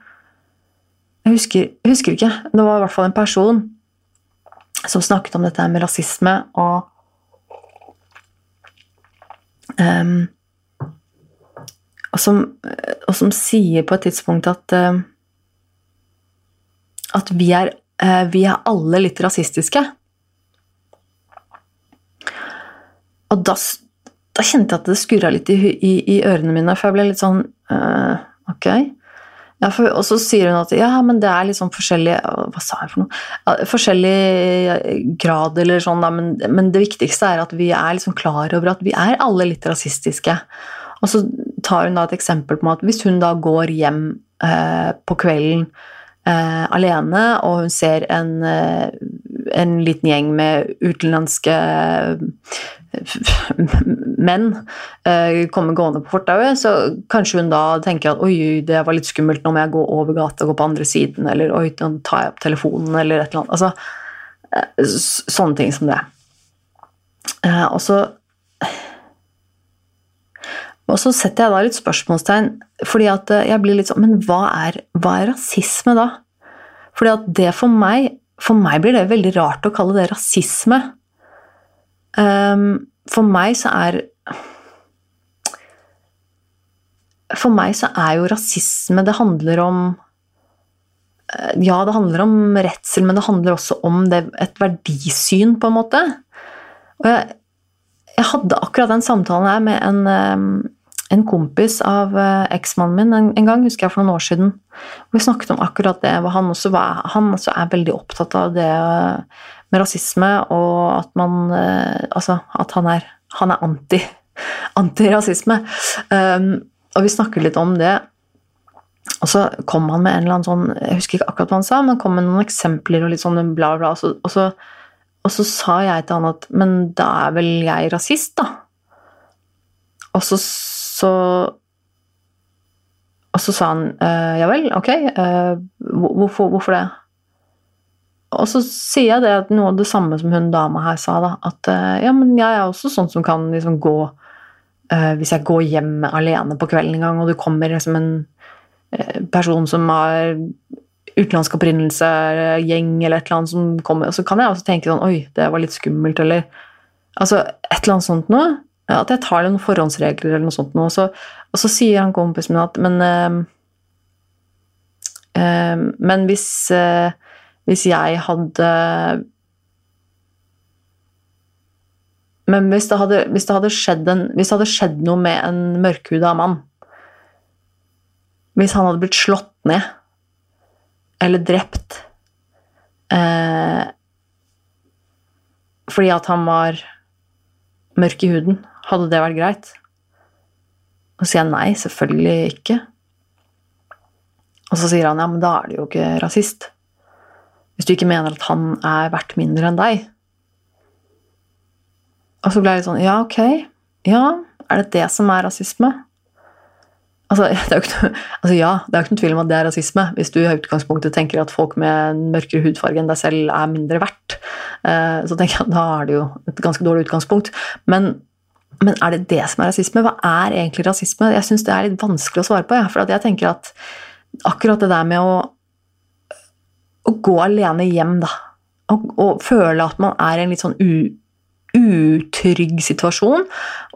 Jeg husker, jeg husker, ikke. Det var i hvert fall en person som snakket om dette med rasisme og um, og, som, og som, sier på et tidspunkt at uh, at vi er, uh, vi er alle litt rasistiske. Og da da kjente jeg at det skurra litt i, i, i, ørene mine, for jeg ble litt sånn uh, Ok. Ja, for, og så sier hun at ja, men det er litt sånn forskjellig Hva sa jeg for noe? Ja, forskjellig grad eller sånn, da, men, men, det viktigste er at vi er liksom klar over at vi er alle litt rasistiske. Og så tar hun da et eksempel på at hvis hun da går hjem eh, på kvelden eh, alene, og hun ser en, eh, en liten gjeng med utenlandske menn kommer komme gående på fortauet, så kanskje hun da tenker at oi, det var litt skummelt, nå må jeg gå over gata og gå på andre siden, eller oi, nå tar jeg opp telefonen, eller et eller annet. Altså, eh, sånne ting som det. Eh, og så og så setter jeg da litt spørsmålstegn, fordi at jeg blir litt sånn Men hva er, hva er rasisme da? Fordi at det for meg For meg blir det veldig rart å kalle det rasisme. Um, for meg så er For meg så er jo rasisme Det handler om eh, Ja, det handler om redsel, men det handler også om det, et verdisyn, på en måte. Og jeg, jeg hadde akkurat den samtalen her med en, en kompis av eh, eksmannen min en, en, gang, husker jeg for noen år siden. Vi snakket om akkurat det. Han også, var, han også er veldig opptatt av det med rasisme, og at man eh, Altså at han er, han er anti, antirasisme. Um, og vi snakket litt om det. Og så kom han med en eller annen sånn Jeg husker ikke akkurat hva han sa, men kom med noen eksempler og litt sånn bla, bla. Og så, og så, og så sa jeg til han at Men da er vel jeg rasist, da? Og så, så og så sa han ja vel, ok, hvorfor, hvorfor det? Og så sier jeg det at noe av det samme som hun dama her sa, da. At uh, ja, men jeg er også sånn som kan liksom gå Hvis jeg går hjem alene på kvelden en gang, og det kommer liksom en person som har utenlandsk opprinnelse, gjeng eller et eller annet som kommer, og så kan jeg også tenke sånn Oi, det var litt skummelt, eller Altså et eller annet sånt noe. At jeg tar noen forhåndsregler eller noe sånt noe. Så, og så sier han kompisen min at Men Men hvis hvis jeg hadde Men hvis det hadde, hvis det hadde, skjedd, en, hvis det hadde skjedd noe med en mørkhuda mann Hvis han hadde blitt slått ned eller drept fordi at han var mørk i huden, hadde det vært greit? Og så sier jeg nei, selvfølgelig ikke. Og så sier han ja, men da er du jo ikke rasist. Hvis du ikke mener at han er verdt mindre enn deg. Og så ble jeg litt sånn Ja, ok. Ja, er det det som er rasisme? Altså, det er ikke, altså ja, det er jo ikke noen tvil om at det er rasisme, hvis du i utgangspunktet tenker at folk med en mørkere hudfarge enn deg selv er mindre verdt. Eh, så tenker jeg da er det jo et ganske dårlig utgangspunkt. Men, men er det det som er rasisme? Hva er egentlig rasisme? Jeg syns det er litt vanskelig å svare på. For jeg tenker at akkurat det der med å å gå alene hjem, da. Og, og, føle at man er i en litt sånn u, utrygg situasjon,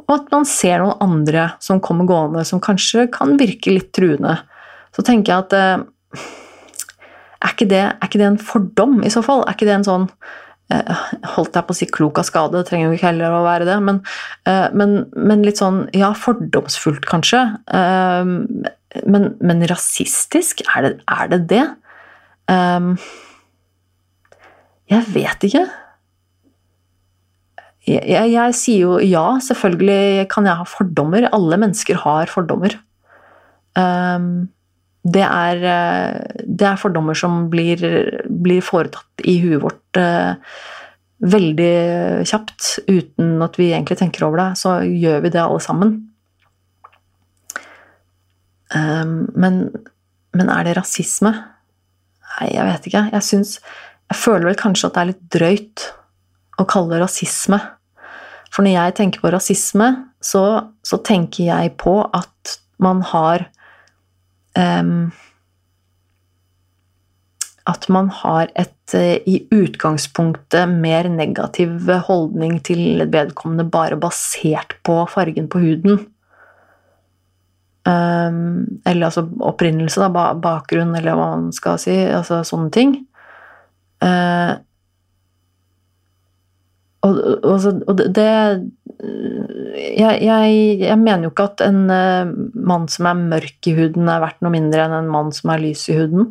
og at man ser noen andre som kommer gående, som kanskje kan virke litt truende. Så tenker jeg at eh, er, ikke det, er ikke det en fordom, i så fall? Er ikke det en sånn holdt jeg på å si klok av skade, det trenger jo ikke heller å være det, men, eh, men, men, litt sånn ja, fordomsfullt, kanskje. Men, men rasistisk? Er det er det? det? Jeg vet ikke. Jeg, jeg, jeg, sier jo ja, selvfølgelig kan jeg ha fordommer. Alle mennesker har fordommer. Um, det, er, det er, fordommer som blir, blir, foretatt i huet vårt uh, veldig kjapt, uten at vi egentlig tenker over det. Så gjør vi det alle sammen. Um, men, men er det rasisme? Nei, jeg vet ikke. Jeg synes, Jeg føler vel kanskje at det er litt drøyt å kalle rasisme. For når jeg tenker på rasisme, så, så tenker jeg på at man har um, At man har et uh, i utgangspunktet mer negativ holdning til vedkommende bare basert på fargen på huden. Um, eller altså opprinnelse, da, bakgrunn, eller hva man skal si. Altså sånne ting. Uh, og, og, og, det, jeg, jeg, jeg, mener jo ikke at en uh, mann som er mørk i huden, er verdt noe mindre enn en mann som er lys i huden.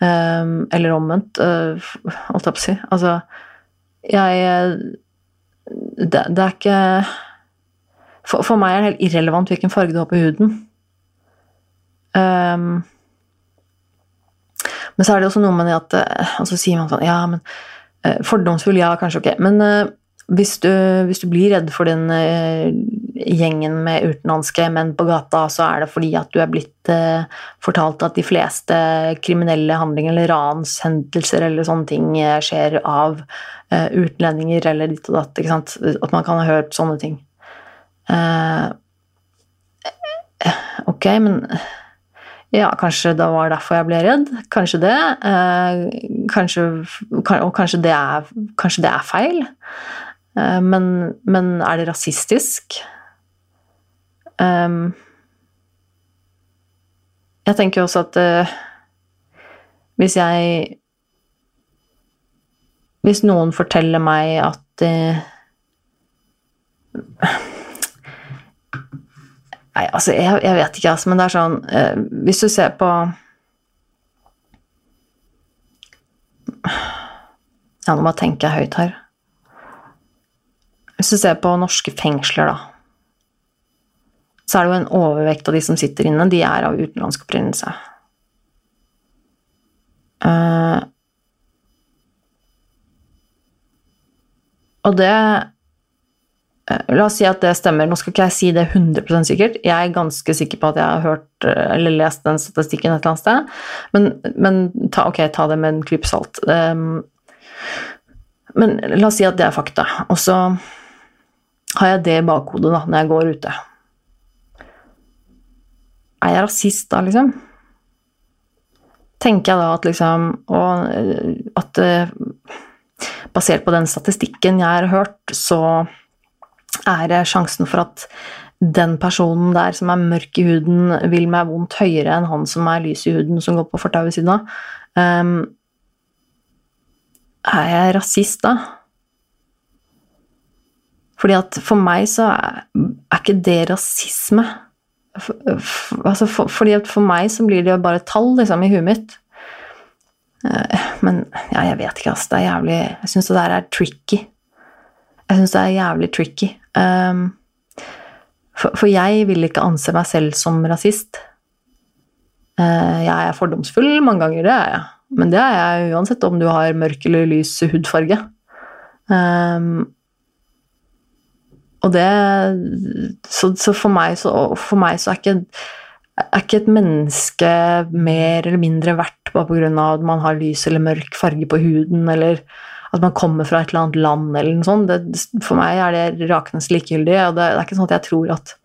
Um, eller omvendt, uh, holdt jeg på å si. Altså, jeg det, det, er ikke for, for, meg er det helt irrelevant hvilken farge du har på huden. Um, men så er det også noe med det at Og så sier man sånn Ja, men Fordomsfull, ja, kanskje ok. Men hvis du, hvis du, blir redd for den uh, gjengen med utenlandske menn på gata, så er det fordi at du er blitt fortalt at de fleste kriminelle handlinger eller ranshendelser eller sånne ting skjer av utlendinger eller ditt og datt. Ikke sant? At man kan ha hørt sånne ting. ok, men ja, kanskje det var derfor jeg ble redd. Kanskje det. kanskje, og kanskje det er, kanskje det er feil. Eh, men, men, er det rasistisk? Um, jeg tenker også at uh, hvis jeg Hvis noen forteller meg at uh, Nei, altså, jeg, jeg, vet ikke, altså, men det er sånn eh, Hvis du ser på Ja, nå må jeg tenke høyt her. Hvis du ser på norske fengsler, da, så er det jo en overvekt av de som sitter inne, de er av utenlandsk opprinnelse. Uh, og det La oss si at det stemmer. Nå skal ikke jeg si det 100% sikkert. Jeg er ganske sikker på at jeg har hørt uh, eller lest den statistikken et eller annet sted. Men, men ta, ok, ta det med en klype salt. Um, men la oss si at det er fakta. Og så har jeg det i bakhodet da, når jeg går ute. Er jeg rasist da, liksom? Tenker jeg da at liksom Og at basert på den statistikken jeg har hørt, så er sjansen for at den personen der som er mørk i huden, vil meg vondt høyere enn han som er lys i huden, som går på fortauet ved siden av. Um, er jeg rasist da? Fordi at for meg så er, er ikke det rasisme. For, for, altså for, fordi at for meg så blir det jo bare tall liksom, i huet mitt. Uh, men ja, jeg vet ikke, altså. Det er jævlig Jeg syns det der er tricky. Jeg syns det er jævlig tricky. Um, for, jeg vil ikke anse meg selv som rasist. Uh, jeg er fordomsfull mange ganger, det er jeg. Men det er jeg uansett om du har mørk eller lys hudfarge. Um, og det Så, så for, meg så, for meg så er ikke, er ikke et menneske mer eller mindre verdt bare pga. at man har lys eller mørk farge på huden, eller at man kommer fra et eller annet land, eller noe sånt. Det, for meg er det rakende likegyldig. og det, det, er ikke sånn at jeg tror at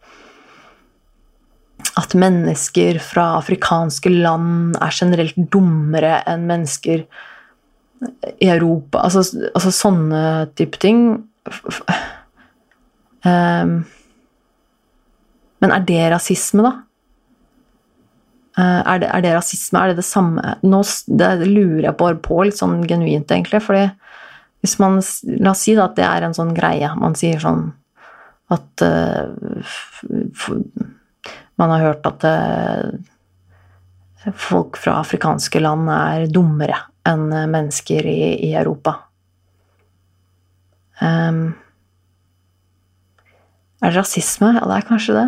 at mennesker fra afrikanske land er generelt dummere enn mennesker i Europa. Altså, altså sånne type ting Um, men er det rasisme, da? Uh, er, det, er, det, rasisme? Er det det samme Nå det lurer jeg bare på, litt sånn genuint, egentlig. fordi hvis man La oss si da at det er en sånn greie. Man sier sånn at uh, Man har hørt at uh, folk fra afrikanske land er dummere enn mennesker i, i Europa. Um, er det rasisme? Ja, det er kanskje det.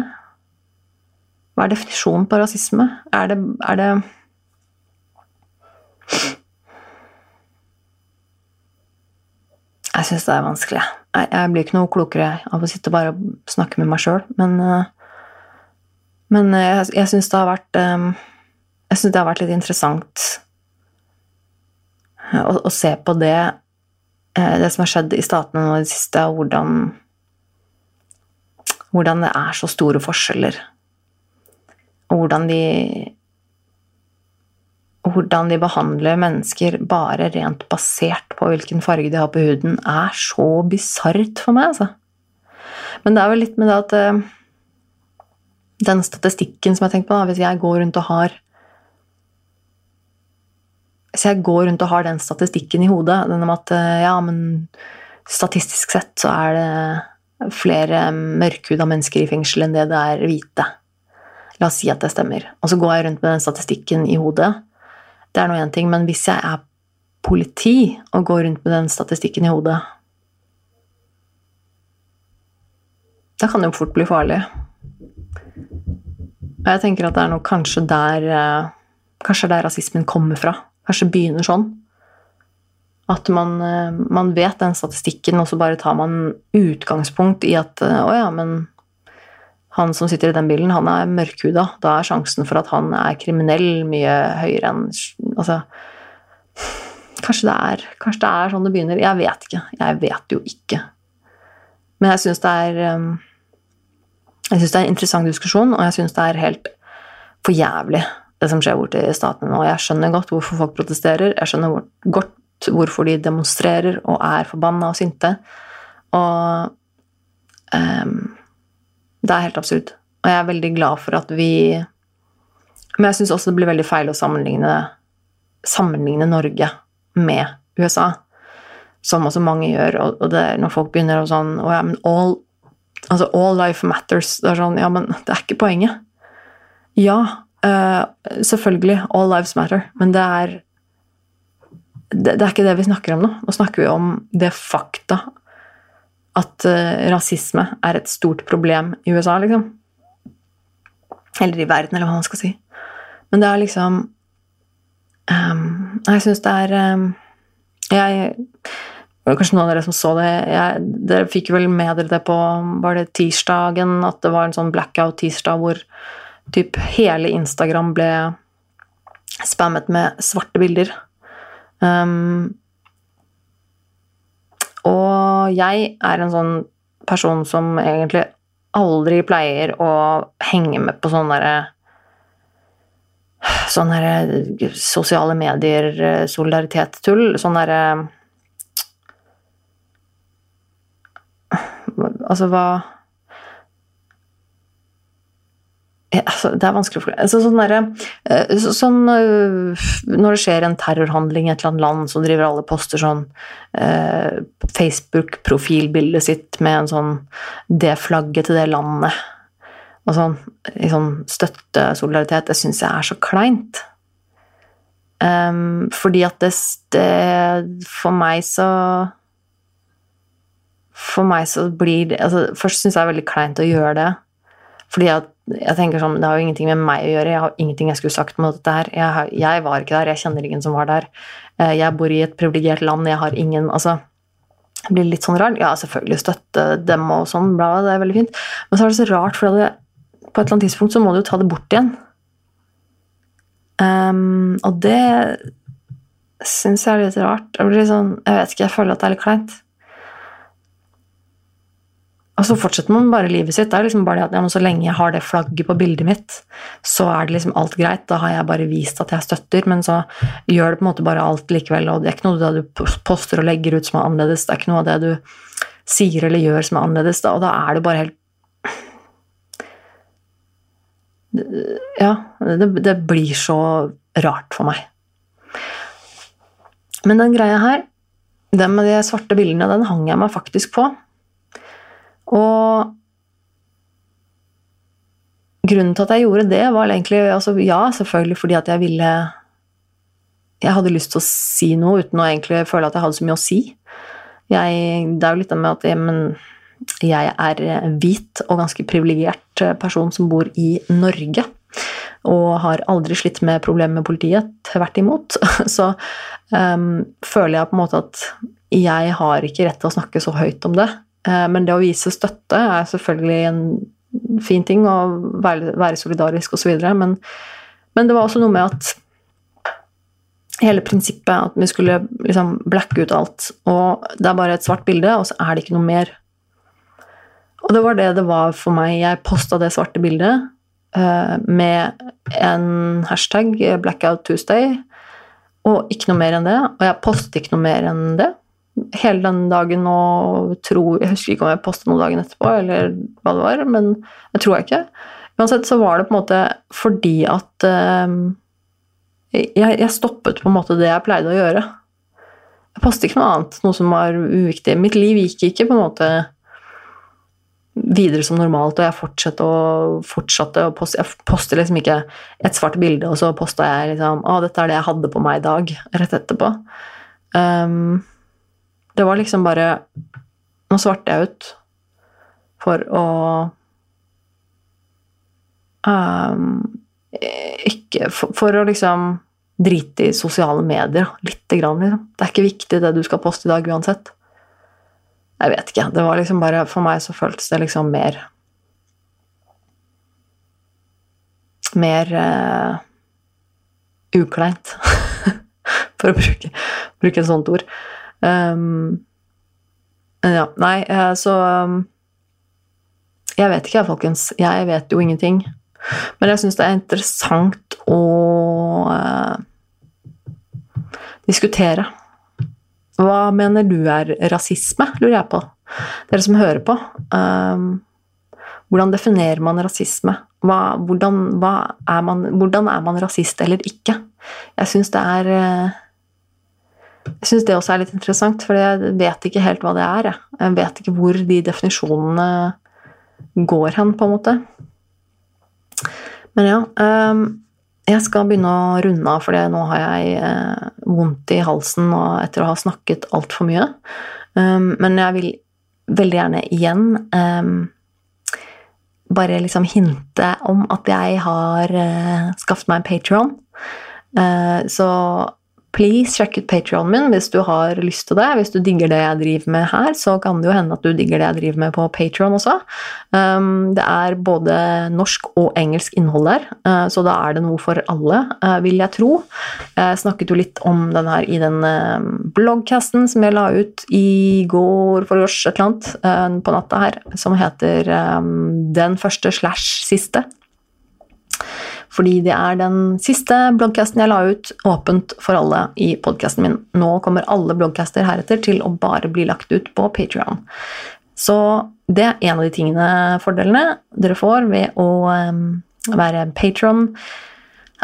Hva er definisjonen på rasisme? Er det, er det Jeg syns det er vanskelig. Jeg, blir ikke noe klokere av å sitte og bare snakke med meg sjøl, men eh, Men jeg, jeg syns det har vært eh, Jeg syns det har vært litt interessant å, å se på det, eh, det som har skjedd i statene nå i det siste, og hvordan hvordan det er så store forskjeller. Hvordan de hvordan de behandler mennesker bare rent basert på hvilken farge de har på huden, er så bisart for meg, altså. Men det er vel litt med det at uh, Den statistikken som jeg tenker på, da, hvis jeg går rundt og har Hvis jeg går rundt og har den statistikken i hodet, den om at uh, ja, men statistisk sett så er det flere mørkhuda mennesker i fengsel enn det det er hvite. La oss si at det stemmer. Og så går jeg rundt med den statistikken i hodet. Det er nå én ting, men hvis jeg er politi og går rundt med den statistikken i hodet Da kan det jo fort bli farlig. Og jeg tenker at det er nok kanskje der eh, Kanskje der rasismen kommer fra. Kanskje begynner sånn. At man, eh, man, vet den statistikken, og så bare tar man utgangspunkt i at eh, å ja, men han som sitter i den bilen, han er mørkhuda. Da er sjansen for at han er kriminell, mye høyere enn Altså kanskje det, er, kanskje det er sånn det begynner. Jeg vet ikke. Jeg vet jo ikke. Men jeg syns det er jeg syns det er en interessant diskusjon, og jeg syns det er helt for jævlig, det som skjer borte i statene nå. Jeg skjønner godt hvorfor folk protesterer, jeg skjønner godt hvorfor de demonstrerer og er forbanna og sinte. Og um, det er helt absurd. Og jeg er veldig glad for at vi Men jeg syns også det blir veldig feil å sammenligne, sammenligne Norge med USA, som også mange gjør. Og det, når folk begynner å sånn oh ja, men all Altså, all life matters. Det er sånn Ja, men det er ikke poenget. Ja, uh, selvfølgelig. All lives matter. Men det er det, det, er ikke det vi snakker om nå. Nå snakker vi om det fakta at uh, rasisme er et stort problem i USA, liksom. Eller i verden, eller hva man skal si. Men det er liksom um, Jeg syns det er um, Jeg kanskje noen av dere som så det. Jeg, dere fikk vel med dere det på var det tirsdagen, at det var en sånn blackout-tirsdag hvor typ hele Instagram ble spammet med svarte bilder. Um, og jeg er en sånn person som egentlig aldri pleier å henge med på sånne derre Sånn derre sosiale medier-solidaritet-tull. Sånn derre Altså hva altså, det er vanskelig å forklare. Altså, sånn der, eh, sånn, eh, når det skjer en terrorhandling i et eller annet land, så driver alle poster sånn eh, Facebook-profilbildet sitt med en sånn det flagget til det landet. Og sånn, i sånn støttesolidaritet. Det syns jeg er så kleint. Um, fordi at det, det For meg så for meg så blir det altså, Først syns jeg det er veldig kleint å gjøre det. Fordi at jeg tenker sånn, Det har jo ingenting med meg å gjøre. Jeg har ingenting jeg skulle sagt med dette her. Jeg, har, jeg var ikke der. Jeg kjenner ingen som var der. Eh, jeg bor i et privilegert land. Jeg har ingen altså, Det blir litt sånn rart. Ja, selvfølgelig støtte dem og sånn, bla, det er veldig fint. Men så er det så rart, for det, på et eller annet tidspunkt så må du jo ta det bort igjen. Um, og det syns jeg er litt rart. Jeg sånn, jeg vet ikke, jeg føler at det er litt kleint. Og så fortsetter man bare livet sitt. Det er liksom bare det at ja, Så lenge jeg har det flagget på bildet mitt, så er det liksom alt greit. Da har jeg bare vist at jeg støtter, men så gjør det på en måte bare alt likevel. Og det er ikke noe av det du poster og legger ut som er annerledes. Det er ikke noe av det du sier eller gjør som er annerledes. Da, og da er det bare helt Ja, det, det blir så rart for meg. Men den greia her, den med de svarte bildene, den hang jeg meg faktisk på. Og grunnen til at jeg gjorde det, var egentlig altså, Ja, selvfølgelig fordi at jeg ville Jeg hadde lyst til å si noe uten å egentlig føle at jeg hadde så mye å si. Jeg, det er jo litt med at jeg, men, jeg er hvit og ganske privilegert person som bor i Norge. Og har aldri slitt med problemer med politiet. Tvert imot. Så um, føler jeg på en måte at jeg har ikke rett til å snakke så høyt om det. Eh, men det å vise støtte er selvfølgelig en fin ting, å være, være solidarisk osv. Men, men det var også noe med at hele prinsippet at vi skulle liksom blacke ut alt. Og det er bare et svart bilde, og så er det ikke noe mer. Og det var det det var for meg. Jeg posta det svarte bildet uh, med en hashtag, Blackout Tuesday, og ikke noe mer enn det. Og jeg postet ikke noe mer enn det hele den dagen og tro Jeg husker ikke om jeg posta noe dagen etterpå, eller hva det var, men jeg tror jeg ikke. Uansett så var det på en måte fordi at um, jeg, jeg, stoppet på en måte det jeg pleide å gjøre. Jeg postet ikke noe annet, noe som var uviktig. Mitt liv gikk ikke på en måte videre som normalt, og jeg fortsatte og fortsatte å poste Jeg poster liksom ikke et svart bilde, og så posta jeg liksom Å, dette er det jeg hadde på meg i dag, rett etterpå. Um, det var liksom bare Nå svarte jeg ut for å um, Ikke for, for, å liksom drite i sosiale medier lite grann, liksom. Det er ikke viktig, det du skal poste i dag uansett. Jeg vet ikke. Det var liksom bare For meg så føltes det liksom mer Mer uh, ukleint, for å bruke, bruke et sånt ord. Um, ja, nei, uh, så um, Jeg vet ikke, folkens. Jeg vet jo ingenting. Men jeg syns det er interessant å uh, diskutere hva mener du er rasisme, lurer jeg på. Dere som hører på. Um, hvordan definerer man rasisme? Hva, hvordan, hva er man, hvordan, er man, rasist eller ikke? Jeg syns det er eh, Jeg syns det også er litt interessant, for jeg vet ikke helt hva det er. Jeg vet ikke hvor de definisjonene går hen, på en måte. Men ja. Um, jeg skal begynne å runde av, for nå har jeg eh, vondt i halsen etter å ha snakket altfor mye. Um, men jeg vil veldig gjerne igjen um, bare liksom hinte om at jeg har uh, skaffet meg en Patron. Uh, så please sjekk ut Patrionen min hvis du har lyst til det. Hvis du digger det jeg driver med her, så kan det jo hende at du digger det jeg driver med på Patrion også. Um, det er både norsk og engelsk innhold der, uh, så da er det noe for alle, uh, vil jeg tro. Jeg snakket jo litt om den her i den uh, bloggcasten som jeg la ut i går for års et eller annet uh, på natta her, som heter um, Den første slash siste. Fordi det er den siste bloggcasten jeg la ut åpent for alle i podkasten min. Nå kommer alle bloggcaster heretter til å bare bli lagt ut på Patrion. Så det er en av de tingene, fordelene dere får ved å um, være patron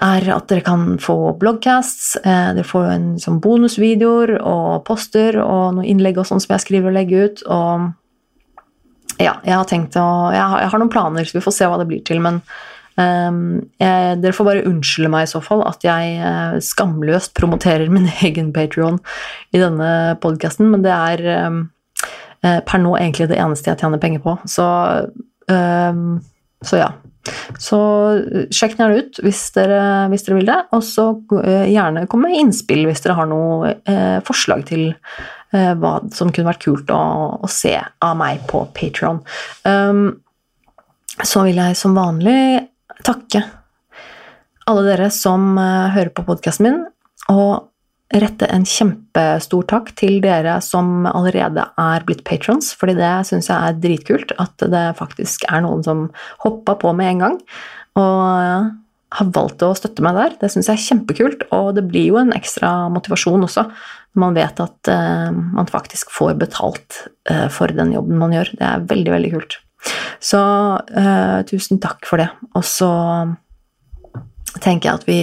er at dere kan få bloggcasts, eh, dere får en sånn bonusvideoer og poster og noen innlegg og sånn som jeg skriver og legger ut. Og ja, jeg har tenkt å jeg har, jeg har, noen planer, så vi får se hva det blir til. Men jeg, dere får bare unnskylde meg i så fall at jeg uh, skamløst promoterer min egen Patrion i denne podkasten, men det er um, uh, per nå egentlig det eneste jeg tjener penger på. Så, um, så ja. Så eh, sjekk gjerne ut hvis dere, hvis dere vil det, og så gjerne kom med innspill hvis dere har noe forslag til hva som kunne vært kult å, å se av meg på Patron. så vil jeg som vanlig takke alle dere som eh, hører på podkasten min, og rette en kjempestor takk til dere som allerede er blitt patrons, fordi det syns jeg er dritkult at det faktisk er noen som hoppa på med en gang og har valgt å støtte meg der. Det syns jeg er kjempekult, og det blir jo en ekstra motivasjon også når man vet at uh, man faktisk får betalt uh, for den jobben man gjør. Det er veldig, veldig kult. Så uh, tusen takk for det. Og så tenker jeg at vi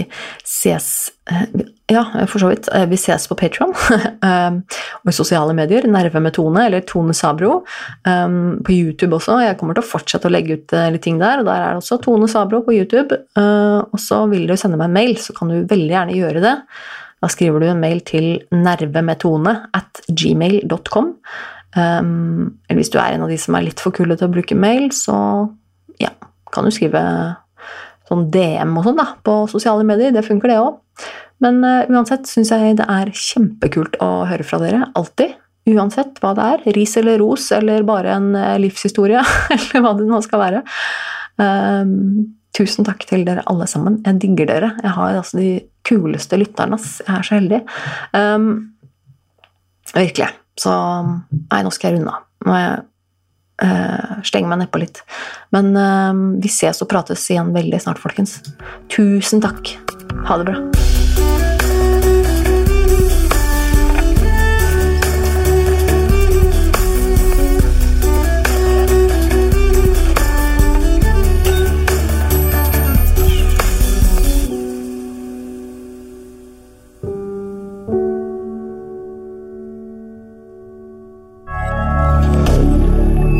ses uh, Ja, for så vidt. Uh, vi ses på Patron og i sosiale medier. Nerve med Tone, eller Tone Sabro. På YouTube også. Jeg kommer til å fortsette å legge ut litt ting der. Og der er det også Tone Sabro på YouTube. og så vil du sende meg en mail, så kan du veldig gjerne gjøre det. Da skriver du en mail til nervemetone at gmail.com. Um, eller hvis du er en av de som er litt for kule til å bruke mail, så ja, kan du skrive sånn DM og sånn da, på sosiale medier. Det funker, det òg. Men uh, uansett syns jeg det er kjempekult å høre fra dere. Alltid. Uansett hva det er. Ris eller ros, eller bare en uh, livshistorie, eller hva det nå skal være. Um, tusen takk til dere alle sammen. Jeg digger dere. Jeg har altså de kuleste lytterne. Jeg er så heldig. Um, virkelig. Så nei, nå skal jeg runde av. Må jeg uh, stenge meg nedpå litt. Men uh, vi ses og prates igjen veldig snart, folkens. Tusen takk. Ha det bra.